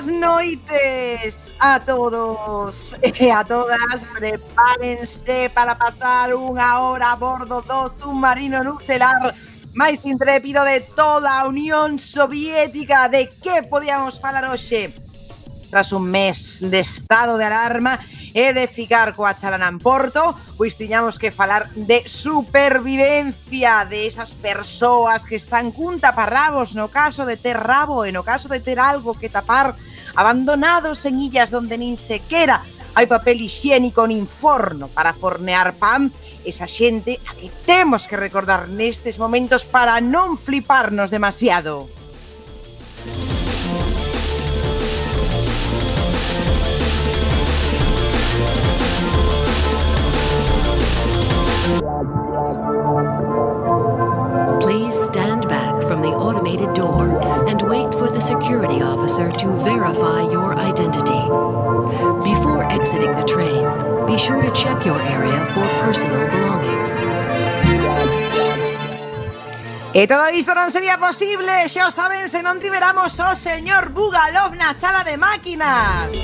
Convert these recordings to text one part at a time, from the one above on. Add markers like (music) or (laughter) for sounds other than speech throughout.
Boas noites a todos e a todas. Prepárense para pasar unha hora a bordo do submarino nuclear máis intrépido de toda a Unión Soviética. De que podíamos falar hoxe? Tras un mes de estado de alarma e de ficar coa chalana en Porto, pois tiñamos que falar de supervivencia de esas persoas que están cun taparrabos no caso de ter rabo e no caso de ter algo que tapar abandonados en illas donde nin sequera hai papel higiénico nin forno para fornear pan, esa xente a que temos que recordar nestes momentos para non fliparnos demasiado. Please stand automated door and wait for the security officer to verify your identity. Before exiting the train, be sure to check your area for personal belongings. E todo isto non sería posible, xa o saben, se non tiveramos o oh señor Bugalov na sala de máquinas.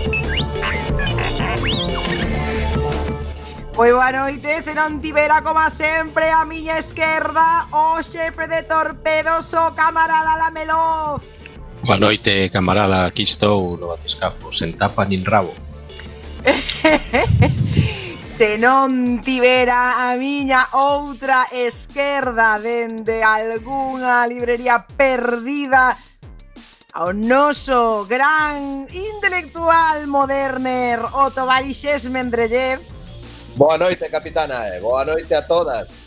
Moi boa noite, se non tibera como sempre a miña esquerda o xefe de torpedos o camarada Lameloz. Boa noite, camarada, aquí estou no batescafo, sen tapa nin rabo. se non tibera a miña outra esquerda dende algunha librería perdida ao noso gran intelectual moderner Otto Baixes Mendrellev Boa noite, capitana, e boa noite a todas.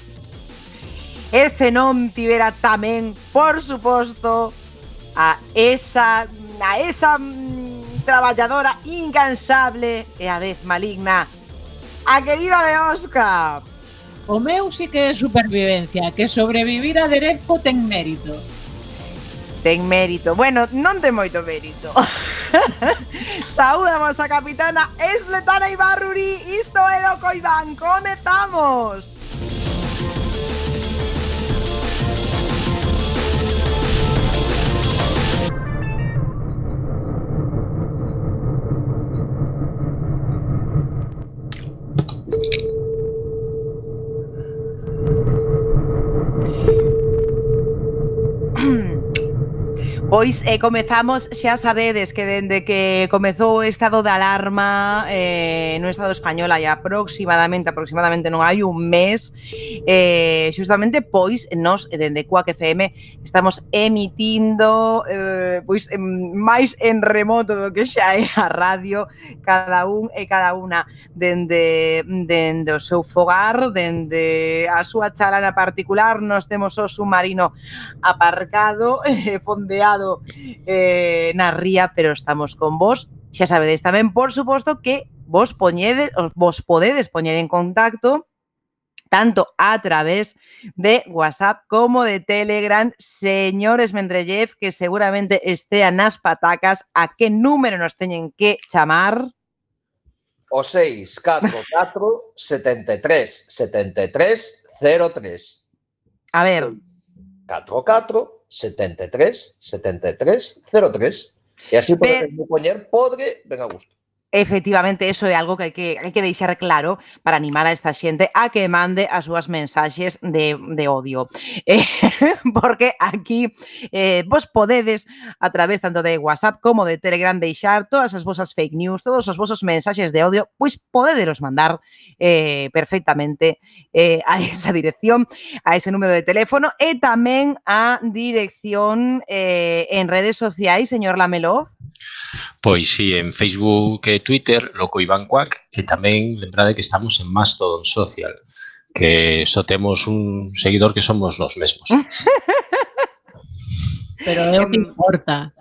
E se non tivera tamén, por suposto, a esa a esa mm, traballadora incansable e a vez maligna, a querida de Oscar. O meu sí que é supervivencia, que sobrevivir a Derezco ten mérito. Ten mérito. Bueno, non ten moito mérito. (laughs) Saudamos a capitana Esletana Ibarruri. Isto é do Coibán. Comezamos. Pois eh, comezamos, xa sabedes que dende que comezou o estado de alarma eh, no Estado español hai aproximadamente, aproximadamente non hai un mes, eh, xustamente pois nos dende Cuac FM estamos emitindo eh, pois em, máis en remoto do que xa é a radio cada un e cada unha dende, dende o seu fogar, dende a súa chalana particular, nos temos o submarino aparcado, eh, (laughs) fondeado estado eh, na ría, pero estamos con vos. Xa sabedes tamén, por suposto, que vos poñedes, vos podedes poñer en contacto tanto a través de WhatsApp como de Telegram. Señores Mendrellev, que seguramente estean nas patacas, a que número nos teñen que chamar? O 644 73 73 03. A ver. 44 73 73 03. Y así podré poner podre, venga a gusto. Efectivamente, eso é algo que hai que, hai que deixar claro para animar a esta xente a que mande as súas mensaxes de, de odio. (laughs) Eh, porque aquí eh, vos podedes, a través tanto de WhatsApp como de Telegram, deixar todas as vosas fake news, todos os vosos mensaxes de odio, pois podedelos mandar eh, perfectamente eh, a (laughs) esa dirección, a ese número de teléfono e tamén a dirección eh, en redes sociais, señor Lamelov. Pois si, sí, en Facebook e Twitter, loco Iván Cuac, e tamén lembrade que estamos en Mastodon Social, que só temos un seguidor que somos nós mesmos. (laughs) pero é o que importa.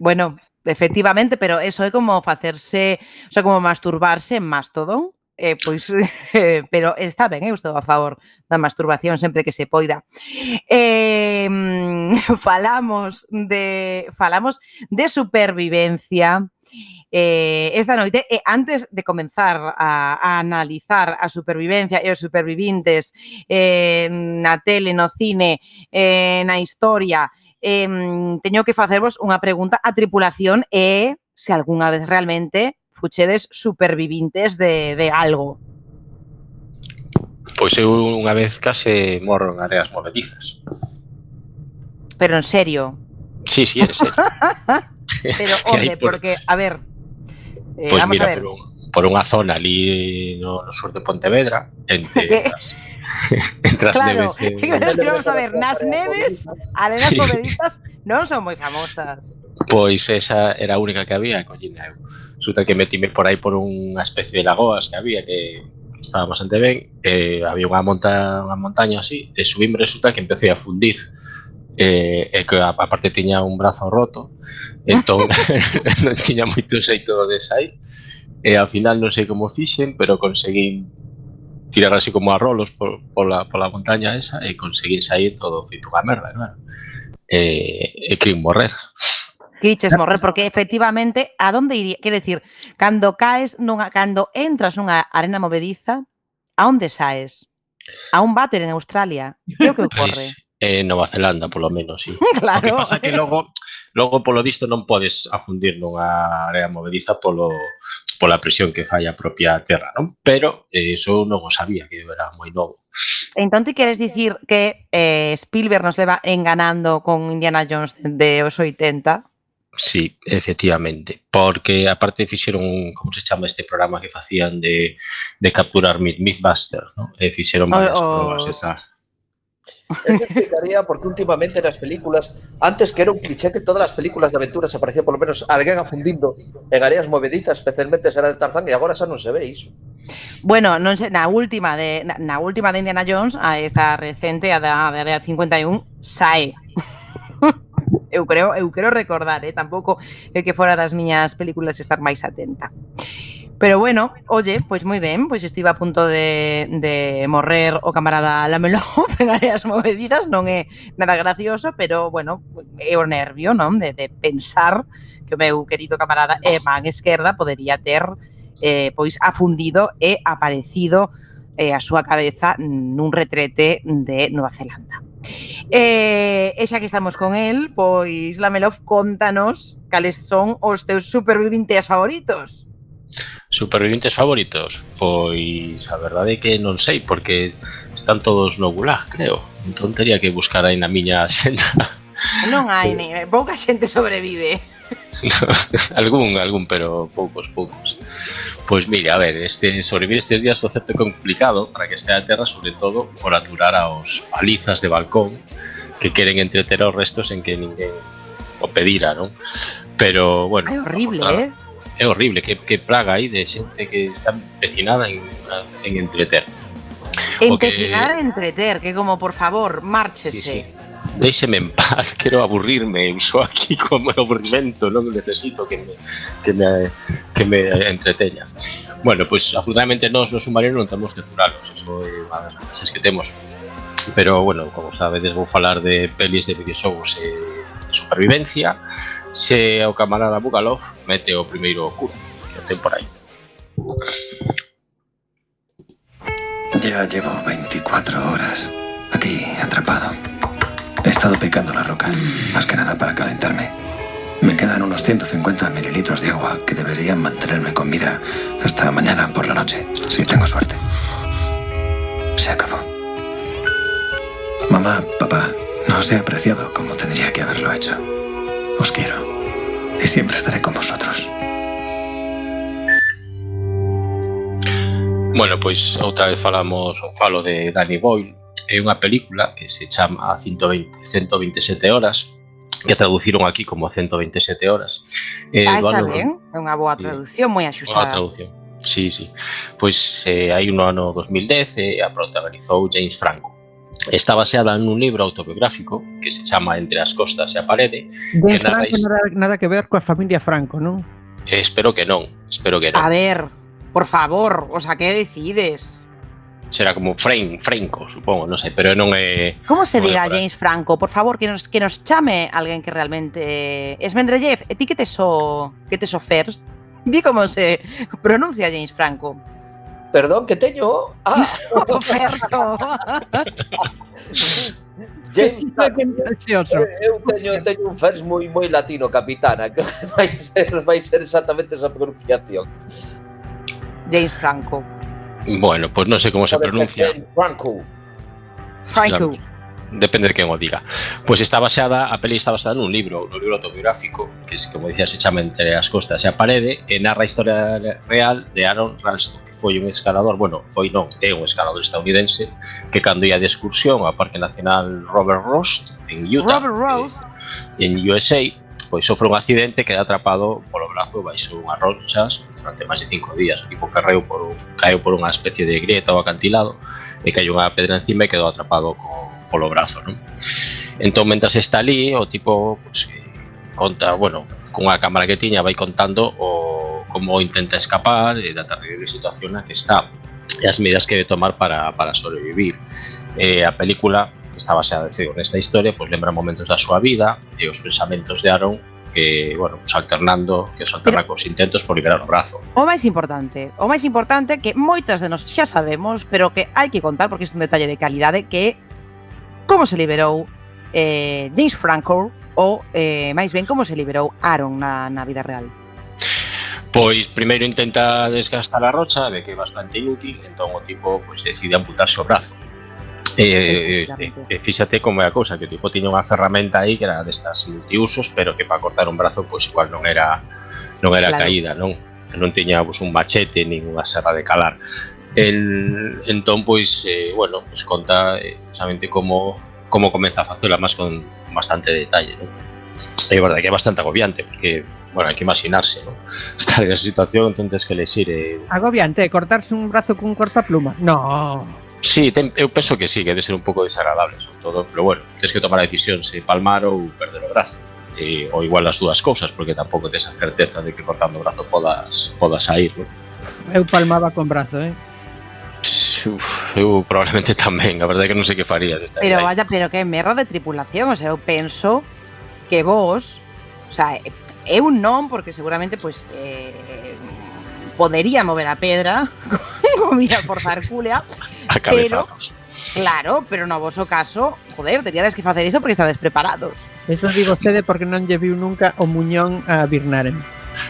Bueno, efectivamente, pero eso é como facerse, o sea, como masturbarse en Mastodon eh, pois, (laughs) eh, pero está ben, eh, eu estou a favor da masturbación sempre que se poida. Eh, (laughs) falamos de falamos de supervivencia eh, esta noite e antes de comenzar a, a analizar a supervivencia e os supervivintes eh, na tele, no cine, eh, na historia, eh, teño que facervos unha pregunta a tripulación e se algunha vez realmente fuchedes supervivintes de, de algo. Pois eu unha vez case morro en áreas movedizas. Pero en serio. Sí, sí, en serio. (laughs) pero, (laughs) hombre, por... porque, a ver... Eh, pues vamos mira, a ver. Por, un, por unha zona ali no, no sur de Pontevedra, entre (laughs) as, entre as claro, neves... Eh, que vamos a ver, nas neves, arenas movedizas non son moi famosas. Pois esa era a única que había, collín eu. Resulta que metime por aí por unha especie de lagoas que había que, que estaba bastante ben, eh, había unha monta unha montaña así, e subime resulta que empecé a fundir. Eh, e que aparte tiña un brazo roto, (laughs) entón (laughs) non tiña moito xeito de sair. E ao final non sei como fixen, pero conseguín tirar así como a rolos por, por, la, por la montaña esa e conseguín sair todo feito unha merda, claro. E, e crin morrer quiches eh, morrer, porque efectivamente, a donde iría? Quero decir, cando caes, nunha, cando entras nunha arena movediza, a onde saes? A un váter en Australia. Que é o que (laughs) ocorre? Eh, Nova Zelanda, polo menos, sí. (laughs) claro. O que pasa que logo, logo polo visto, non podes afundir nunha área movediza polo, pola presión que fai a propia terra, non? Pero eh, eso non o sabía, que era moi novo. Entón, ti queres dicir que eh, Spielberg nos leva enganando con Indiana Jones de os 80? Sí, efectivamente, porque aparte fixeron un, como se chama este programa que facían de, de capturar Mythbusters, ¿no? E fixeron ah, varias oh, pruebas esas. Eso explicaría porque últimamente en las películas, antes que era un cliché que todas las películas de aventuras aparecía por lo menos alguén afundindo en áreas movedizas, especialmente será de Tarzán, e agora xa non se ve iso. Bueno, non sei, na última de na, na última de Indiana Jones, ah, a esta recente, a da, da área 51, sae eu creo, eu quero recordar, eh, tampouco é que fora das miñas películas estar máis atenta. Pero bueno, oye, pois moi ben, pois estive a punto de, de morrer o camarada Lamelo (laughs) en áreas movedidas, non é nada gracioso, pero bueno, é o nervio, non? De, de pensar que o meu querido camarada é man esquerda podería ter eh, pois afundido e aparecido eh, a súa cabeza nun retrete de Nova Zelanda. Eh, e xa que estamos con el, pois Lamelov, contanos cales son os teus supervivintes favoritos. Supervivintes favoritos? Pois a verdade é que non sei, porque están todos no Gulag, creo. Entón teria que buscar aí na miña xenda. Non hai, (laughs) ni eh, pouca xente sobrevive. (laughs) algún, algún, pero poucos, poucos. Pois mire, a ver, este, sobrevivir estes días foi certo complicado para que estea a terra, sobre todo por aturar aos palizas de balcón que queren entreter aos restos en que ninguén o pedira, non? Pero, bueno, É horrible, eh? é horrible, que, que praga aí de xente que está empecinada en, en entreter. O que- Empecinar a entreter, que como, por favor, márchese. Sí, sí. Déixeme en paz, (laughs) quero aburrirme, eu sou aquí como aburrimento, non necesito que me, que me, que me entreteña. Bueno, pois pues, afortunadamente nós no submarino non temos que aturalos, iso é unha das ventaxas que temos. Pero, bueno, como sabedes, vou falar de pelis de videoxogos e de supervivencia, se o camarada Bugalov mete o primeiro curo, que ten por aí. Ya llevo 24 horas aquí, atrapado. Estado picando la roca, más que nada para calentarme. Me quedan unos 150 mililitros de agua que deberían mantenerme con vida hasta mañana por la noche, si tengo suerte. Se acabó. Mamá, papá, no os he apreciado como tendría que haberlo hecho. Os quiero y siempre estaré con vosotros. Bueno, pois outra vez falamos falo de Danny Boyle é unha película que se chama 120, 127 horas, que traduciron aquí como 127 horas. Eh, ah, está ben, é unha boa traducción, moi axustada. Boa traducción, sí, sí. Pois eh, hai un ano 2010 e eh, a protagonizou James Franco. Está baseada nun libro autobiográfico que se chama Entre as costas e a parede. James narra Franco nada, nada que ver coa familia Franco, non? Eh, espero que non, espero que non. A ver, por favor, o sea, que decides? será como Frame, Franco, supongo, non sei, pero non é Como se diga James Franco? Por favor, que nos que nos chame alguén que realmente es Mendrellev, e ti que te so que te so first? Di como se pronuncia James Franco. Perdón, que teño. Ah, (laughs) Ferro. (laughs) James Franco. Eh, eu teño, teño un fers moi moi latino, capitana, que (laughs) vai ser vai ser exactamente esa pronunciación. James Franco. Bueno, pues no sé cómo se pronuncia. Franco. Depende de quién lo diga. Pues está baseada, a peli está basada en un libro, un libro autobiográfico, que es, como decías, se chama Entre as costas e a parede, e narra a historia real de Aaron Ralston, que foi un escalador, bueno, foi non, é un escalador estadounidense, que cando ia de excursión ao Parque Nacional Robert Ross, en Utah, Robert Ross. Eh, en USA, pois sofre un accidente que é atrapado polo brazo baixo unhas rochas durante máis de cinco días. O tipo carreu por un, caeu por unha especie de grieta ou acantilado e caiu unha pedra encima e quedou atrapado co, polo brazo, non? Entón, mentras está ali, o tipo pues, eh, conta, bueno, cunha cámara que tiña vai contando o como intenta escapar e da terrible situación que está e as medidas que debe tomar para, para sobrevivir. Eh, a película que está baseada digo, nesta historia, pois lembra momentos da súa vida e os pensamentos de Aaron que, bueno, pues alternando, que os alterna cos intentos por liberar o brazo. O máis importante, o máis importante que moitas de nós xa sabemos, pero que hai que contar porque é un detalle de calidade que como se liberou eh, James Franco ou eh, máis ben como se liberou Aaron na, na vida real. Pois primeiro intenta desgastar a rocha, ve que é bastante inútil, entón o tipo pois decide amputarse o brazo E, e, e fíxate como é a cousa, que o tipo tiña unha ferramenta aí que era destas multiusos, pero que para cortar un brazo pois igual non era non era Claro. caída, non? Non tiña pois, un machete nin unha serra de calar. El, entón, pois, eh, bueno, pois conta eh, precisamente como, como comeza a facela máis con bastante detalle, non? É verdade que é bastante agobiante, porque, bueno, hai que imaginarse, non? (laughs) Estar en esa situación, entón tens que lexir eh, Agobiante, cortarse un brazo cun cortapluma. No. Sí, ten, eu penso que sí, que debe ser un pouco desagradable, sobre todo, pero bueno, tens que tomar a decisión se palmar ou perder o brazo. E, ou igual as dúas cousas, porque tampouco tes a certeza de que cortando o brazo podas, podas sair, non? Eu palmaba con brazo, eh? Uf, eu probablemente (laughs) tamén, a verdade é que non sei que farías. Esta pero vaya, pero que merda de tripulación, o sea, eu penso que vos, o sea, eu non, porque seguramente, pues, eh, podería mover a pedra (laughs) con mi forza hercúlea, a cabeza. claro, pero no voso caso, joder, teníades que facer iso porque estades preparados. Eso digo cede porque non lle viu nunca o muñón a Birnaren.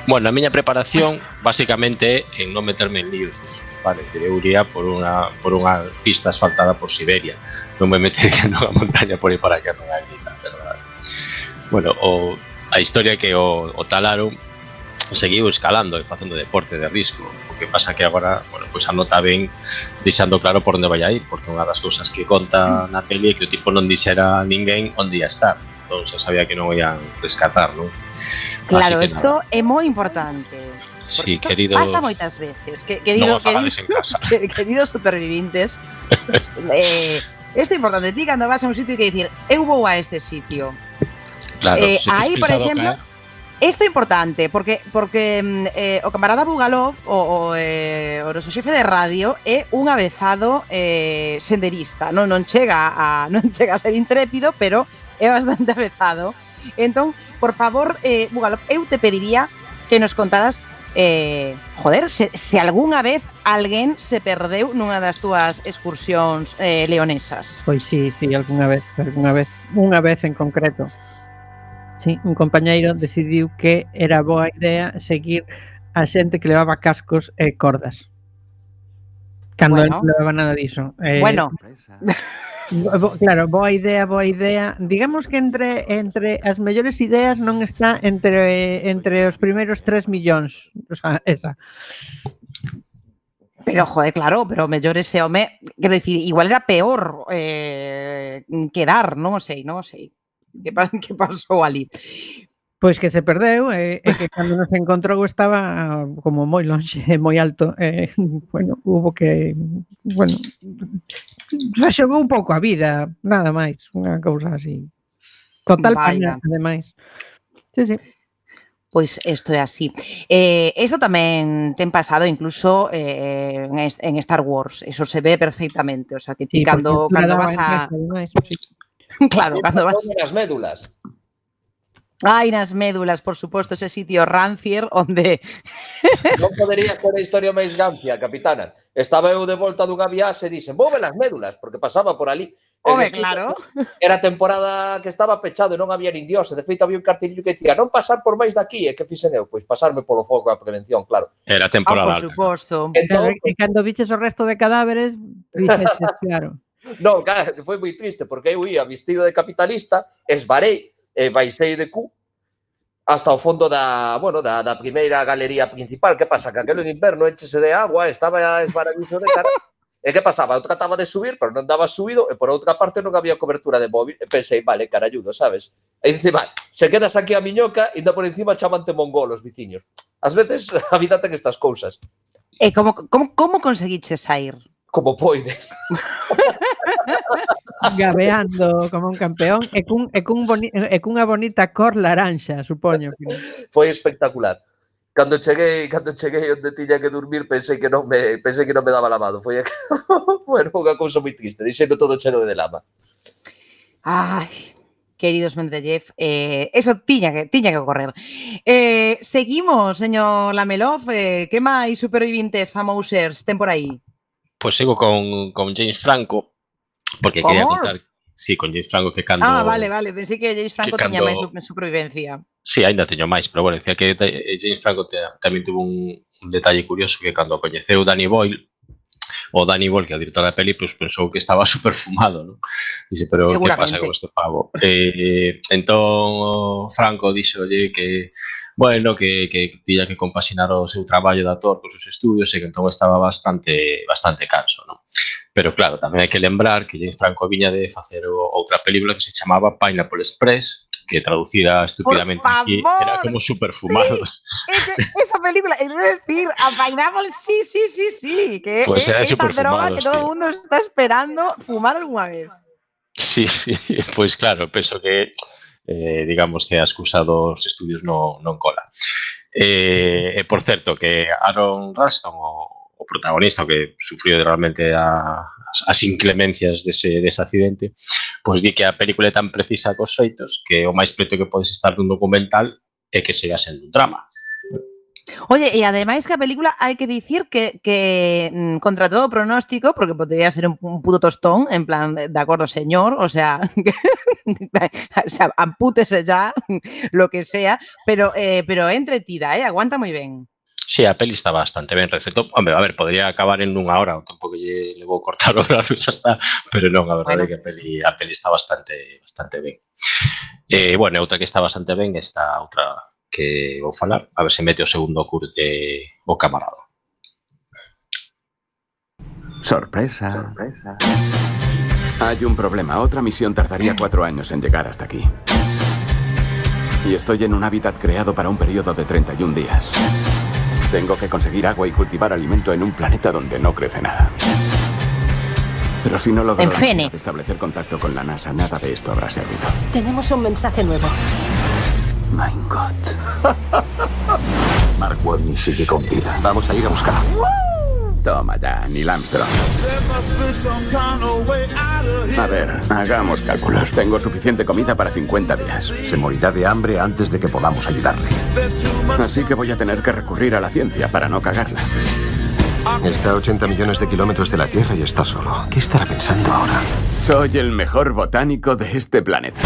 Bueno, a miña preparación basicamente é en non meterme en líos desos, vale? Que eu iría por unha, por unha pista asfaltada por Siberia. Non me metería nunha montaña por aí para que non hai nada, verdad? Bueno, o, a historia que o, o talaron seguiu escalando e facendo deporte de risco. O que pasa que agora, bueno, pois anota ben deixando claro por onde vai a ir, porque unha das cousas que conta na peli é que o tipo non dixera a ninguén onde ia estar. Entón xa sabía que non ian rescatar, non? Claro, isto é moi importante. Sí, Isto querido. Pasa moitas veces. Que, querido, non o falades en querido, casa. (laughs) que- queridos supervivintes, (laughs) eh, isto é importante. Ti cando vas a un sitio e que dicir, eu vou a este sitio. Claro, Eh, tes aí, por exemplo, caer, Isto é importante, porque porque mm, eh, o camarada Bugalov, o, o, eh, o noso xefe de radio, é un avezado eh, senderista. Non, non, chega a, (laughs) non chega a ser intrépido, pero é bastante (laughs) avezado. Entón, por favor, eh, Bugalov, eu te pediría que nos contaras eh, joder, se, se algunha vez alguén se perdeu nunha das túas excursións eh, leonesas. Pois sí, sí, algunha vez, algunha vez, unha vez en concreto. Sí, un compañeiro decidiu que era boa idea seguir a xente que levaba cascos e cordas. Cando bueno. non levaba nada diso. Eh, bueno. Bo, claro, boa idea, boa idea. Digamos que entre entre as mellores ideas non está entre entre os primeiros 3 millóns, o sea, esa. Pero, joder, claro, pero mellor ese home, quero dicir, igual era peor eh, quedar, non sei, non sei que, que pasou ali. Pois que se perdeu e, eh, e eh, que cando nos encontrou estaba como moi lonxe, moi alto. E, eh, (laughs) bueno, hubo que... Bueno, se xogou un pouco a vida, nada máis, unha cousa así. Total paña, ademais. Sí, sí. Pois isto é así. Eh, eso tamén ten pasado incluso eh, en, en Star Wars. Eso se ve perfectamente. O sea, que ti sí, cando, cando vas a... Ademais, sí. (laughs) claro, cando vas... Nas médulas. Ai, nas médulas, por suposto, ese sitio rancier onde... (laughs) non podería ser a historia máis gampia, capitana. Estaba eu de volta dunha viaxe e dixen, vou as médulas, porque pasaba por ali. Home, claro. Era temporada que estaba pechado e non había nin dios. De feito, había un cartillo que dicía, non pasar por máis daqui. E que fixen eu? Pois pasarme polo foco a prevención, claro. Era temporada ah, por suposto. Entón, e Cando viches o resto de cadáveres, viches, (laughs) claro non, cara, foi moi triste porque eu ia vestido de capitalista, esbarei e baixei de cu hasta o fondo da, bueno, da, da primeira galería principal. Que pasa? Que aquelo en inverno enchese de agua, estaba esbaradizo de cara. E que pasaba? Eu trataba de subir, pero non daba subido, e por outra parte non había cobertura de móvil. E pensei, vale, carayudo, sabes? E encima, se quedas aquí a miñoca, ainda por encima chamante mongolos, viciños. As veces (laughs) a vida ten estas cousas. E como, como, como conseguiches sair? Como poide. (laughs) (laughs) Gabeando como un campeón e, cun, e, cun boni, e cunha bonita cor laranxa, supoño. Que... (laughs) Foi espectacular. Cando cheguei, cando cheguei onde tiña que dormir, pensei que non me, pensei que non me daba lavado. Foi bueno, (laughs) unha cousa moi triste, dixendo todo cheno de lama. Ai, queridos Mendeleev, eh, eso tiña que, tiña que ocorrer. Eh, seguimos, señor Lamelov, eh, que máis supervivintes famousers ten por aí? Pois pues sigo con, con James Franco, Porque ¿Cómo? quería contar, sí, con James Franco que ah, cando... Ah, vale, vale, pensei que James Franco que cando... tiña máis no, supervivencia. Sí, ainda teño máis, pero bueno, decía que eh, James Franco te, tamén tuvo un, un detalle curioso que cando coñeceu Danny Boyle, o Danny Boyle, que é o director da peli, pues, pensou que estaba (laughs) super fumado, non? Dice, pero que pasa con este pavo? Eh, entón, Franco dixolle que bueno, que, que tiña que compaxinar o seu traballo de actor cos seus estudios e que entón estaba bastante bastante canso, non? Pero claro, tamén hai que lembrar que James Franco viña de facer outra película que se chamaba Pineapple Express, que traducida estúpidamente aquí era como super fumados. Ese- esa película, es decir, a Pineapple, sí, sí, sí, sí. Que Pues es esa droga superfumados, que todo el mundo está esperando fumar alguna vez. Sí, sí, pois (laughs) claro, penso que eh, digamos que a excusa dos estudios non, non cola. Eh, e por certo, que Aaron Ralston, o, o protagonista que sufriu realmente a, as inclemencias dese, dese accidente, pois di que a película é tan precisa cos feitos que o máis preto que podes estar dun documental é que siga sendo un drama. Oye, e ademais que a película hai que dicir que, que mm, contra todo pronóstico, porque podría ser un, un puto tostón, en plan, de acordo, señor, o sea, que, (laughs) o sea ampútese ya, (laughs) lo que sea, pero, eh, pero entretida, eh, aguanta moi ben. Sí, a peli está bastante ben respecto, Hombre, a ver, podría acabar en unha hora, ou tampouco lle, le vou cortar (laughs) o brazo xa está, pero non, a verdade bueno. que a peli, a peli está bastante bastante ben. Eh, bueno, outra que está bastante ben está outra que vou falar, a ver se mete o segundo curte eh, o camarada. Sorpresa. Sorpresa. Hay un problema. Otra misión tardaría cuatro años en llegar hasta aquí. Y estoy en un hábitat creado para un periodo de 31 días. Tengo que conseguir agua y cultivar alimento en un planeta donde no crece nada. Pero si no logro establecer contacto con la NASA, nada de esto habrá servido. Tenemos un mensaje nuevo. Mein Gott. (laughs) Mark Watney sigue con vida. Vamos a ir a buscarlo. Toma ya, Neil Armstrong. A ver, hagamos cálculos. Tengo suficiente comida para 50 días. Se morirá de hambre antes de que podamos ayudarle. Así que voy a tener que recurrir a la ciencia para no cagarla. Está a 80 millones de kilómetros de la Tierra y está solo. ¿Qué estará pensando ahora? Soy el mejor botánico de este planeta.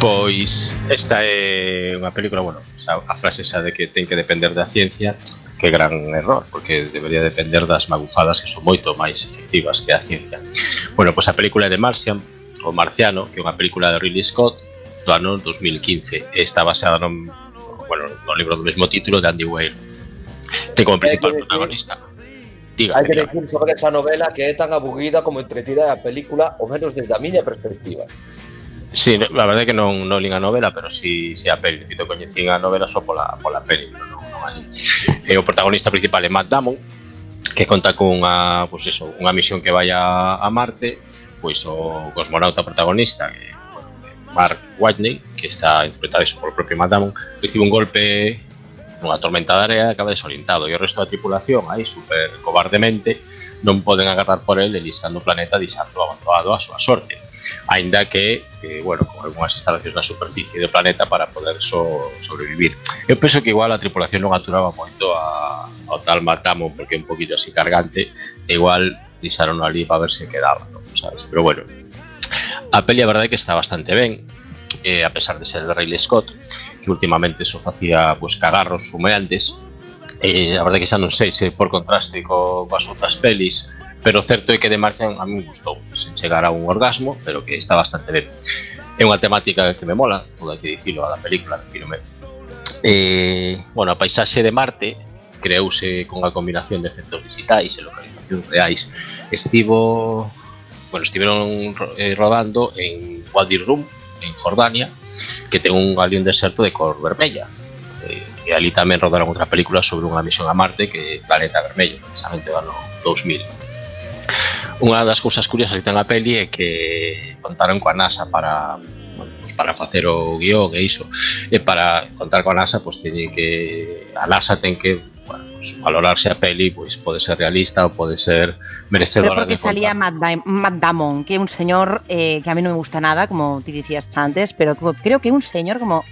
Pois esta é unha película, bueno, xa, a frase xa de que ten que depender da ciencia, que gran error, porque debería depender das magufadas que son moito máis efectivas que a ciencia. Bueno, pois a película de Martian, o Marciano, que é unha película de Ridley Scott do ano 2015, está basada no, bueno, no libro do mesmo título de Andy Weir. Ten como principal que protagonista. Diga, Hai que decir sobre esa novela que é tan aburrida como entretida a película, ao menos desde a miña perspectiva. Sí, no- a verdade é que non, non lin a novela, pero si, si a peli. Cito, coñecín a novela só pola, pola peli, non, non. E o protagonista principal é Matt Damon, que conta cunha, pues eso, unha misión que vai a, a Marte, pois o cosmonauta protagonista, que, Mark Whitney, que está interpretado iso polo propio Matt Damon, recibe un golpe nunha tormenta de area e acaba desorientado e o resto da tripulación aí super cobardemente non poden agarrar por el e liscando o planeta deixando abandonado a súa sorte aínda que, que bueno, con algunhas instalacións na superficie do planeta para poder so, sobrevivir. Eu penso que igual a tripulación non aturaba moito a, ao tal Matamo porque é un poquito así cargante e igual deixaron ali para ver se quedaba, sabes? Pero bueno, a peli a verdade é que está bastante ben, eh, a pesar de ser de Ridley Scott, que últimamente só facía pues, cagarros fumeantes, eh, a verdade que xa non sei se por contraste co, coas outras pelis, pero certo é que de Martian a me gustou, sen chegar a un orgasmo, pero que está bastante ben. É unha temática que me mola, todo hai que dicilo a da película, refírome. Eh, bueno, a paisaxe de Marte creouse con a combinación de efectos digitais e localizacións reais. Estivo, bueno, estiveron ro- eh, rodando en Wadi Rum, en Jordania, que ten un ali un deserto de cor vermella. Eh, e ali tamén rodaron outra película sobre unha misión a Marte que é Planeta Vermello, precisamente do ano 2000. unha das cousas curiosas que ten a peli é que contaron coa NASA para bueno, pues para facer o guión e iso. E para contar coa NASA pois teñe que a NASA ten que bueno, pues, valorarse a peli pois pode ser realista ou pode ser merecedora Pero porque de salía Matt, da Matt Damon que é un señor eh, que a mí non me gusta nada como ti dicías antes pero creo que é un señor como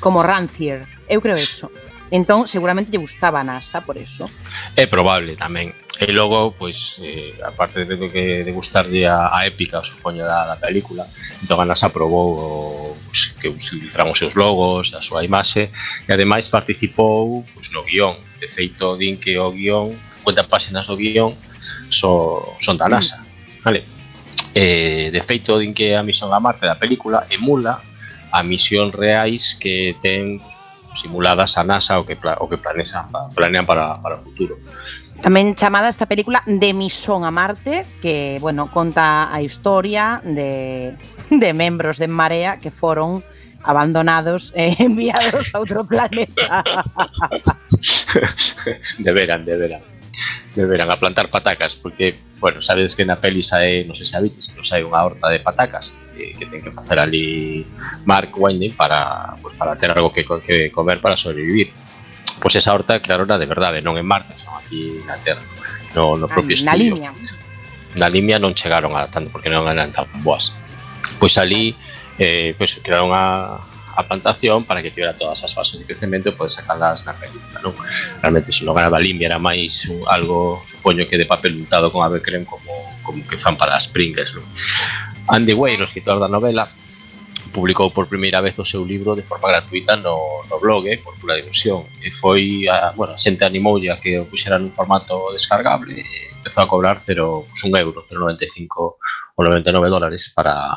como rancier. Eu creo eso. Entón, seguramente lle gustaba a NASA por eso. É probable tamén. E logo, pois, eh, aparte de que de gustarlle a, a épica, supoño, da, da película, entón a NASA probou pois, que utilizaran os seus logos, a súa imaxe, e ademais participou pois, no guión. De feito, din que o guión, 50 páxinas do guión, so, son da NASA. Mm. Vale? Eh, de feito, din que a misión a Marte da película emula a misión reais que ten simuladas a NASA o que, o que planean, planean para, para o futuro. Tamén chamada esta película De Misión a Marte, que, bueno, conta a historia de, de membros de Marea que foron abandonados e (laughs) enviados a outro planeta. (laughs) deberan, deberan. Deberan a plantar patacas, porque, bueno, sabedes que na peli sae, non sei se sabiches, pero sae unha horta de patacas que, que ten que facer ali Mark Winding para, pues, para ter algo que, que comer para sobrevivir. Pois esa horta, claro, era de verdade, non en Marte, son aquí na Terra, no, no propio na estudio. línea. na Limia non chegaron a tanto porque non eran tan boas. Pois ali eh, pois crearon a, a plantación para que tivera todas as fases de crecemento e poder sacarlas na película, non? Realmente se logra da Limia era máis un, algo, supoño que de papel untado con ave creme como, como que fan para as Pringles, non? Andy Weir, o escritor da novela, publicou por primeira vez o seu libro de forma gratuita no, no blog, eh, por pura diversión. E foi, a, bueno, a xente animoulle a que o puxera nun formato descargable e empezou a cobrar 0, pues, un euro, 0,95 ou 99 dólares para,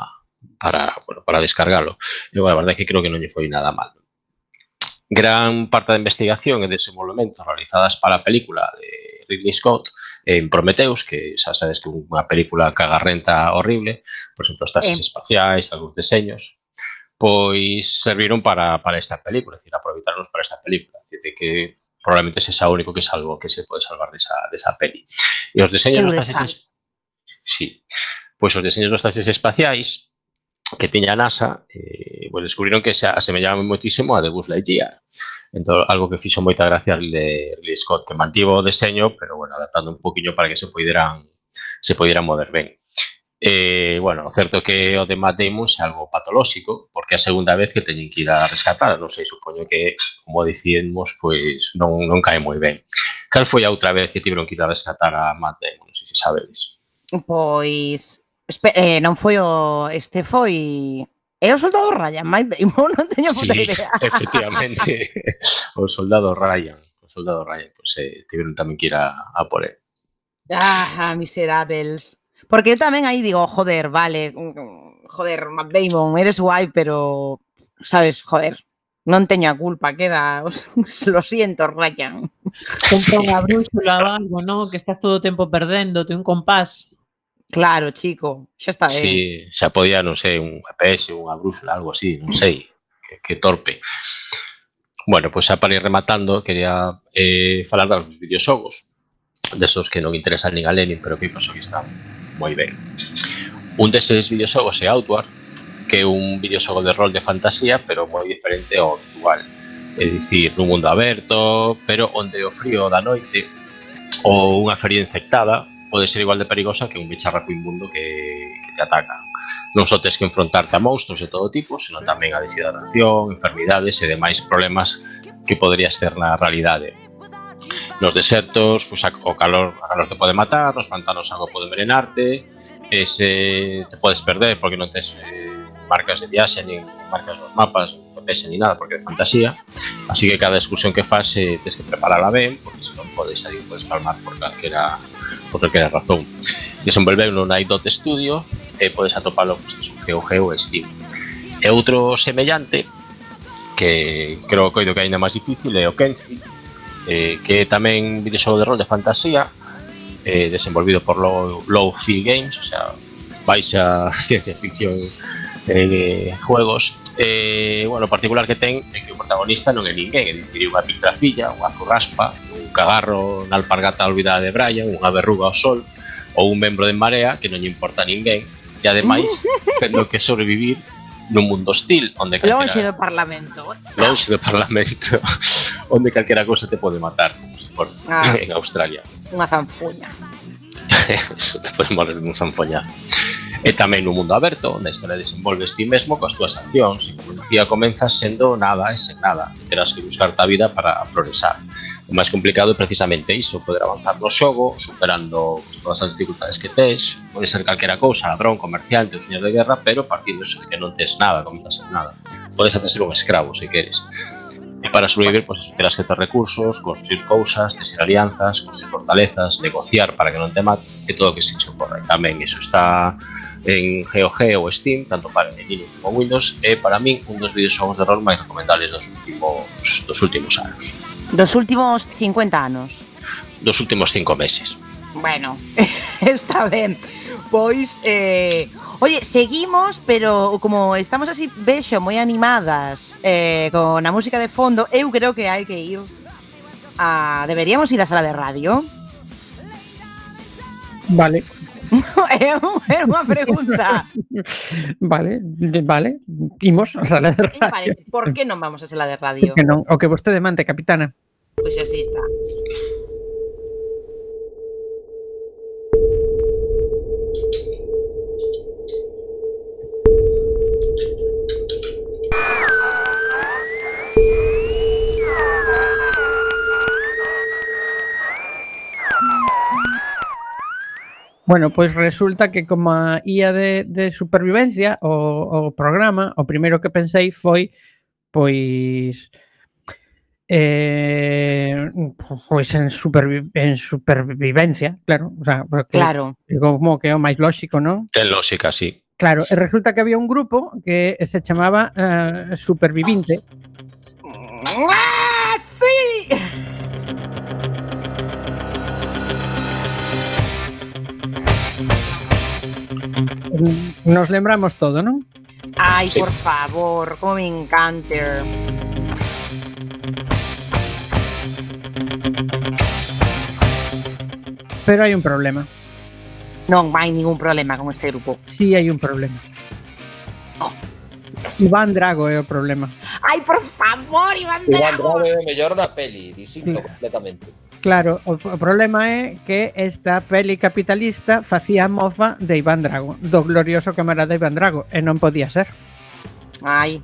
para, bueno, para descargalo. E bueno, a verdade é que creo que non lle foi nada mal. Gran parte da investigación e desenvolvemento realizadas para a película de Ridley Scott en Prometheus, que xa sabes que é unha película cagarrenta horrible, por exemplo, as taxas Sí. espaciais, algúns deseños, pois serviron para, para esta película, é dicir, aproveitarnos para esta película, é dicir, que probablemente sexa o único que salvo que se pode salvar desa, desa peli. E os deseños dos taxis Sí. Pois os deseños dos taxis espaciais que tiña a NASA, eh, pues descubriron que se asemellaba moitísimo a The Buzz Lightyear. Entón, algo que fixo moita gracia de Ridley Scott, que mantivo o deseño, pero bueno, adaptando un poquinho para que se poideran se poideran mover ben. Eh, bueno, certo que o de Matt Damon é algo patolóxico, porque é a segunda vez que teñen que ir a rescatar, non sei, supoño que, como dicimos, pois non, non cae moi ben. Cal foi a outra vez que tiveron que ir a rescatar a Matt Damon, non sei se sabedes. Pois, eh, non foi o, este foi Era o soldado Ryan, Mike Damon, (laughs) non teño puta Sí, idea. efectivamente, (laughs) o soldado Ryan, o soldado Ryan, pues eh, tiveron tamén que ir a, a por él. Ah, miserables. Porque eu tamén aí digo, joder, vale, mm, joder, Matt Damon, eres guai, pero, sabes, joder, non teño a culpa, queda, (laughs) os, lo siento, Ryan. Compra brúxula ou algo, ¿no? Que estás todo o tempo perdendo, te un compás. Claro, chico, xa está ben. Sí, eh. xa podía, non sei, un GPS, unha brúxula, algo así, non sei, que, que torpe. Bueno, pois xa para ir rematando, quería eh, falar dos videoxogos, desos que non interesan nin a Lenin, pero que penso que están moi ben. Un deses videoxogos é Outward, que é un videoxogo de rol de fantasía, pero moi diferente ao actual. É dicir, nun mundo aberto, pero onde o frío da noite ou unha feria infectada pode ser igual de perigosa que un bicharraco inmundo que, que te ataca. Non só tes que enfrontarte a monstruos de todo tipo, senón tamén a deshidratación, enfermidades e demais problemas que podrías ter na realidade. Nos desertos, pues, o calor, a calor te pode matar, nos pantanos a agua pode envenenarte, e se te podes perder porque non tes eh, marcas de viaxe, nin marcas nos mapas, GPS ni nada, porque de fantasía. Así que cada excursión que fas eh, tes que preparala ben, porque se non podes salir, podes palmar por calquera, por calquera razón. Desenvolveu no Night Dot Studio e podes atopalo pues, en GOG ou Steam. E outro semellante que creo que coido que é aínda máis difícil é o Kenzi, eh, que é tamén videoxogo de rol de fantasía eh, desenvolvido por Low, Low Fi Games, o sea, baixa (laughs) ciencia ficción eh, juegos eh, bueno, o particular que ten é que o protagonista non é ninguén é dicir, unha pintrafilla, unha zurraspa un cagarro na alpargata olvidada de Brian unha verruga ao sol ou un membro de Marea que non lle importa a ninguén e ademais (laughs) tendo que sobrevivir nun mundo hostil onde calquera... Lonxe do Parlamento. Lonxe do Parlamento, (laughs) onde calquera cousa te pode matar, como se for ah, en Australia. Unha zanfuña. (laughs) Eso te pode morir dun zanfoñazo. E tamén no mundo aberto, onde historia desenvolves ti mesmo coas túas accións, e como dicía, comenzas sendo nada e sen nada. e Terás que buscarte a vida para progresar. O máis complicado é precisamente iso, poder avanzar no xogo, superando pues, todas as dificultades que tes, pode ser calquera cousa, ladrón, comerciante ou señor de guerra, pero partindo de que non tes nada, comenzas sen nada. Podes até ser un escravo, se queres. E para sobrevivir, pois eso, terás que ter recursos, construir cousas, tecer alianzas, construir fortalezas, negociar para que non te mate, e todo o que se che ocorre. Tamén iso está en GeoG ou Steam, tanto para Linux como Windows, é para min un dos videoxogos de rol máis recomendables dos últimos dos últimos anos. Dos últimos 50 anos. Dos últimos 5 meses. Bueno, (laughs) está ben. Pois, eh, oye, seguimos, pero como estamos así, vexo, moi animadas eh, con a música de fondo, eu creo que hai que ir a... Deberíamos ir á sala de radio. Vale é (laughs) unha pregunta. vale, vale, imos a sala de radio. Vale, por que non vamos a sala de radio? Que non, o que vostede mante, capitana. Pois así está. Bueno, pois resulta que como a ía de, de supervivencia o, o programa, o primeiro que pensei foi pois eh, pois en, supervi en supervivencia, claro, o sea, porque Claro. como que é o máis lóxico, non? Ten lógica, sí. Claro, e resulta que había un grupo que se chamaba eh, Supervivinte. ¡Ah, Nos lembramos todo? Ai, Sí. por favor, como me encanta. Pero hai un problema. Non hai ningún problema con este grupo. Sí hai un problema. Iván Drago é o problema. Ai, por favor, Iván Iván Drago. Drago é o mellor da peli, distinto Sí. completamente. Claro, o, o problema é que esta peli capitalista facía mofa de Iván Drago, do glorioso camarada Iván Drago, e non podía ser. Ai.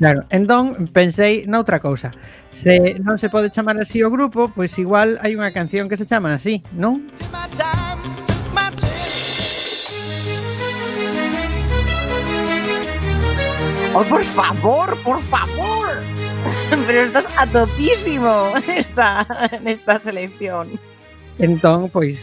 Claro, entón pensei noutra cousa. Se non se pode chamar así o grupo, pois igual hai unha canción que se chama así, non? Oh, por favor, por favor. (laughs) Pero estás a topísimo esta, en esta selección. Entón, pois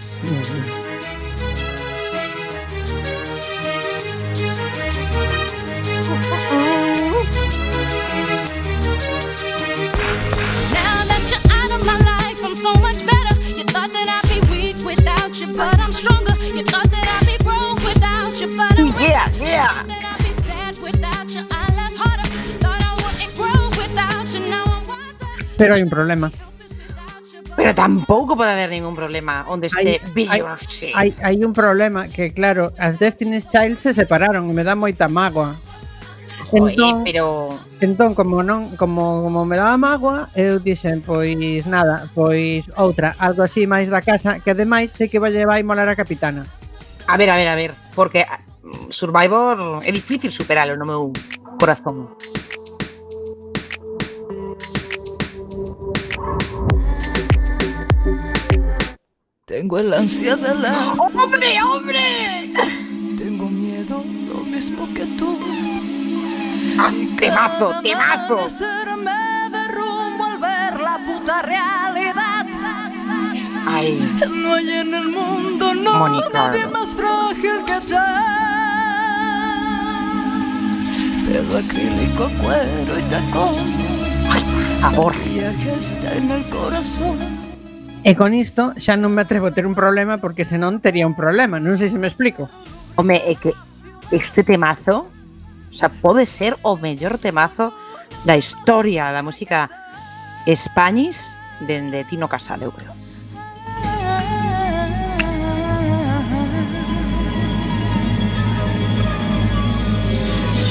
Now that Pero hai un problema. Pero tampouco pode haber ningún problema onde este vídeo. Hai, hai un problema que, claro, as Destiny's Child se separaron e me dá moita mágoa. Joder, entón, pero... entón como non como, como me daba mágoa eu dixen pois nada pois outra algo así máis da casa que ademais sei que vai vai molar a capitana a ver a ver a ver porque mm, Survivor é difícil superalo no meu corazón Tengo el ansia de la. ¡Hombre, hombre! Tengo miedo, lo mismo que tú. Ah, Y temazo, temazo. me derrumbo al ver la puta realidad. Ay, No hay en el mundo no, nadie más frágil que yo. Pelo acrílico, cuero y tacón. por favor. Viaje está en el corazón. E con isto xa non me atrevo a ter un problema porque senón tería un problema, non sei se me explico. Home, é que este temazo, o sea, pode ser o mellor temazo da historia da música Spanish dende Tino Casal, eu creo.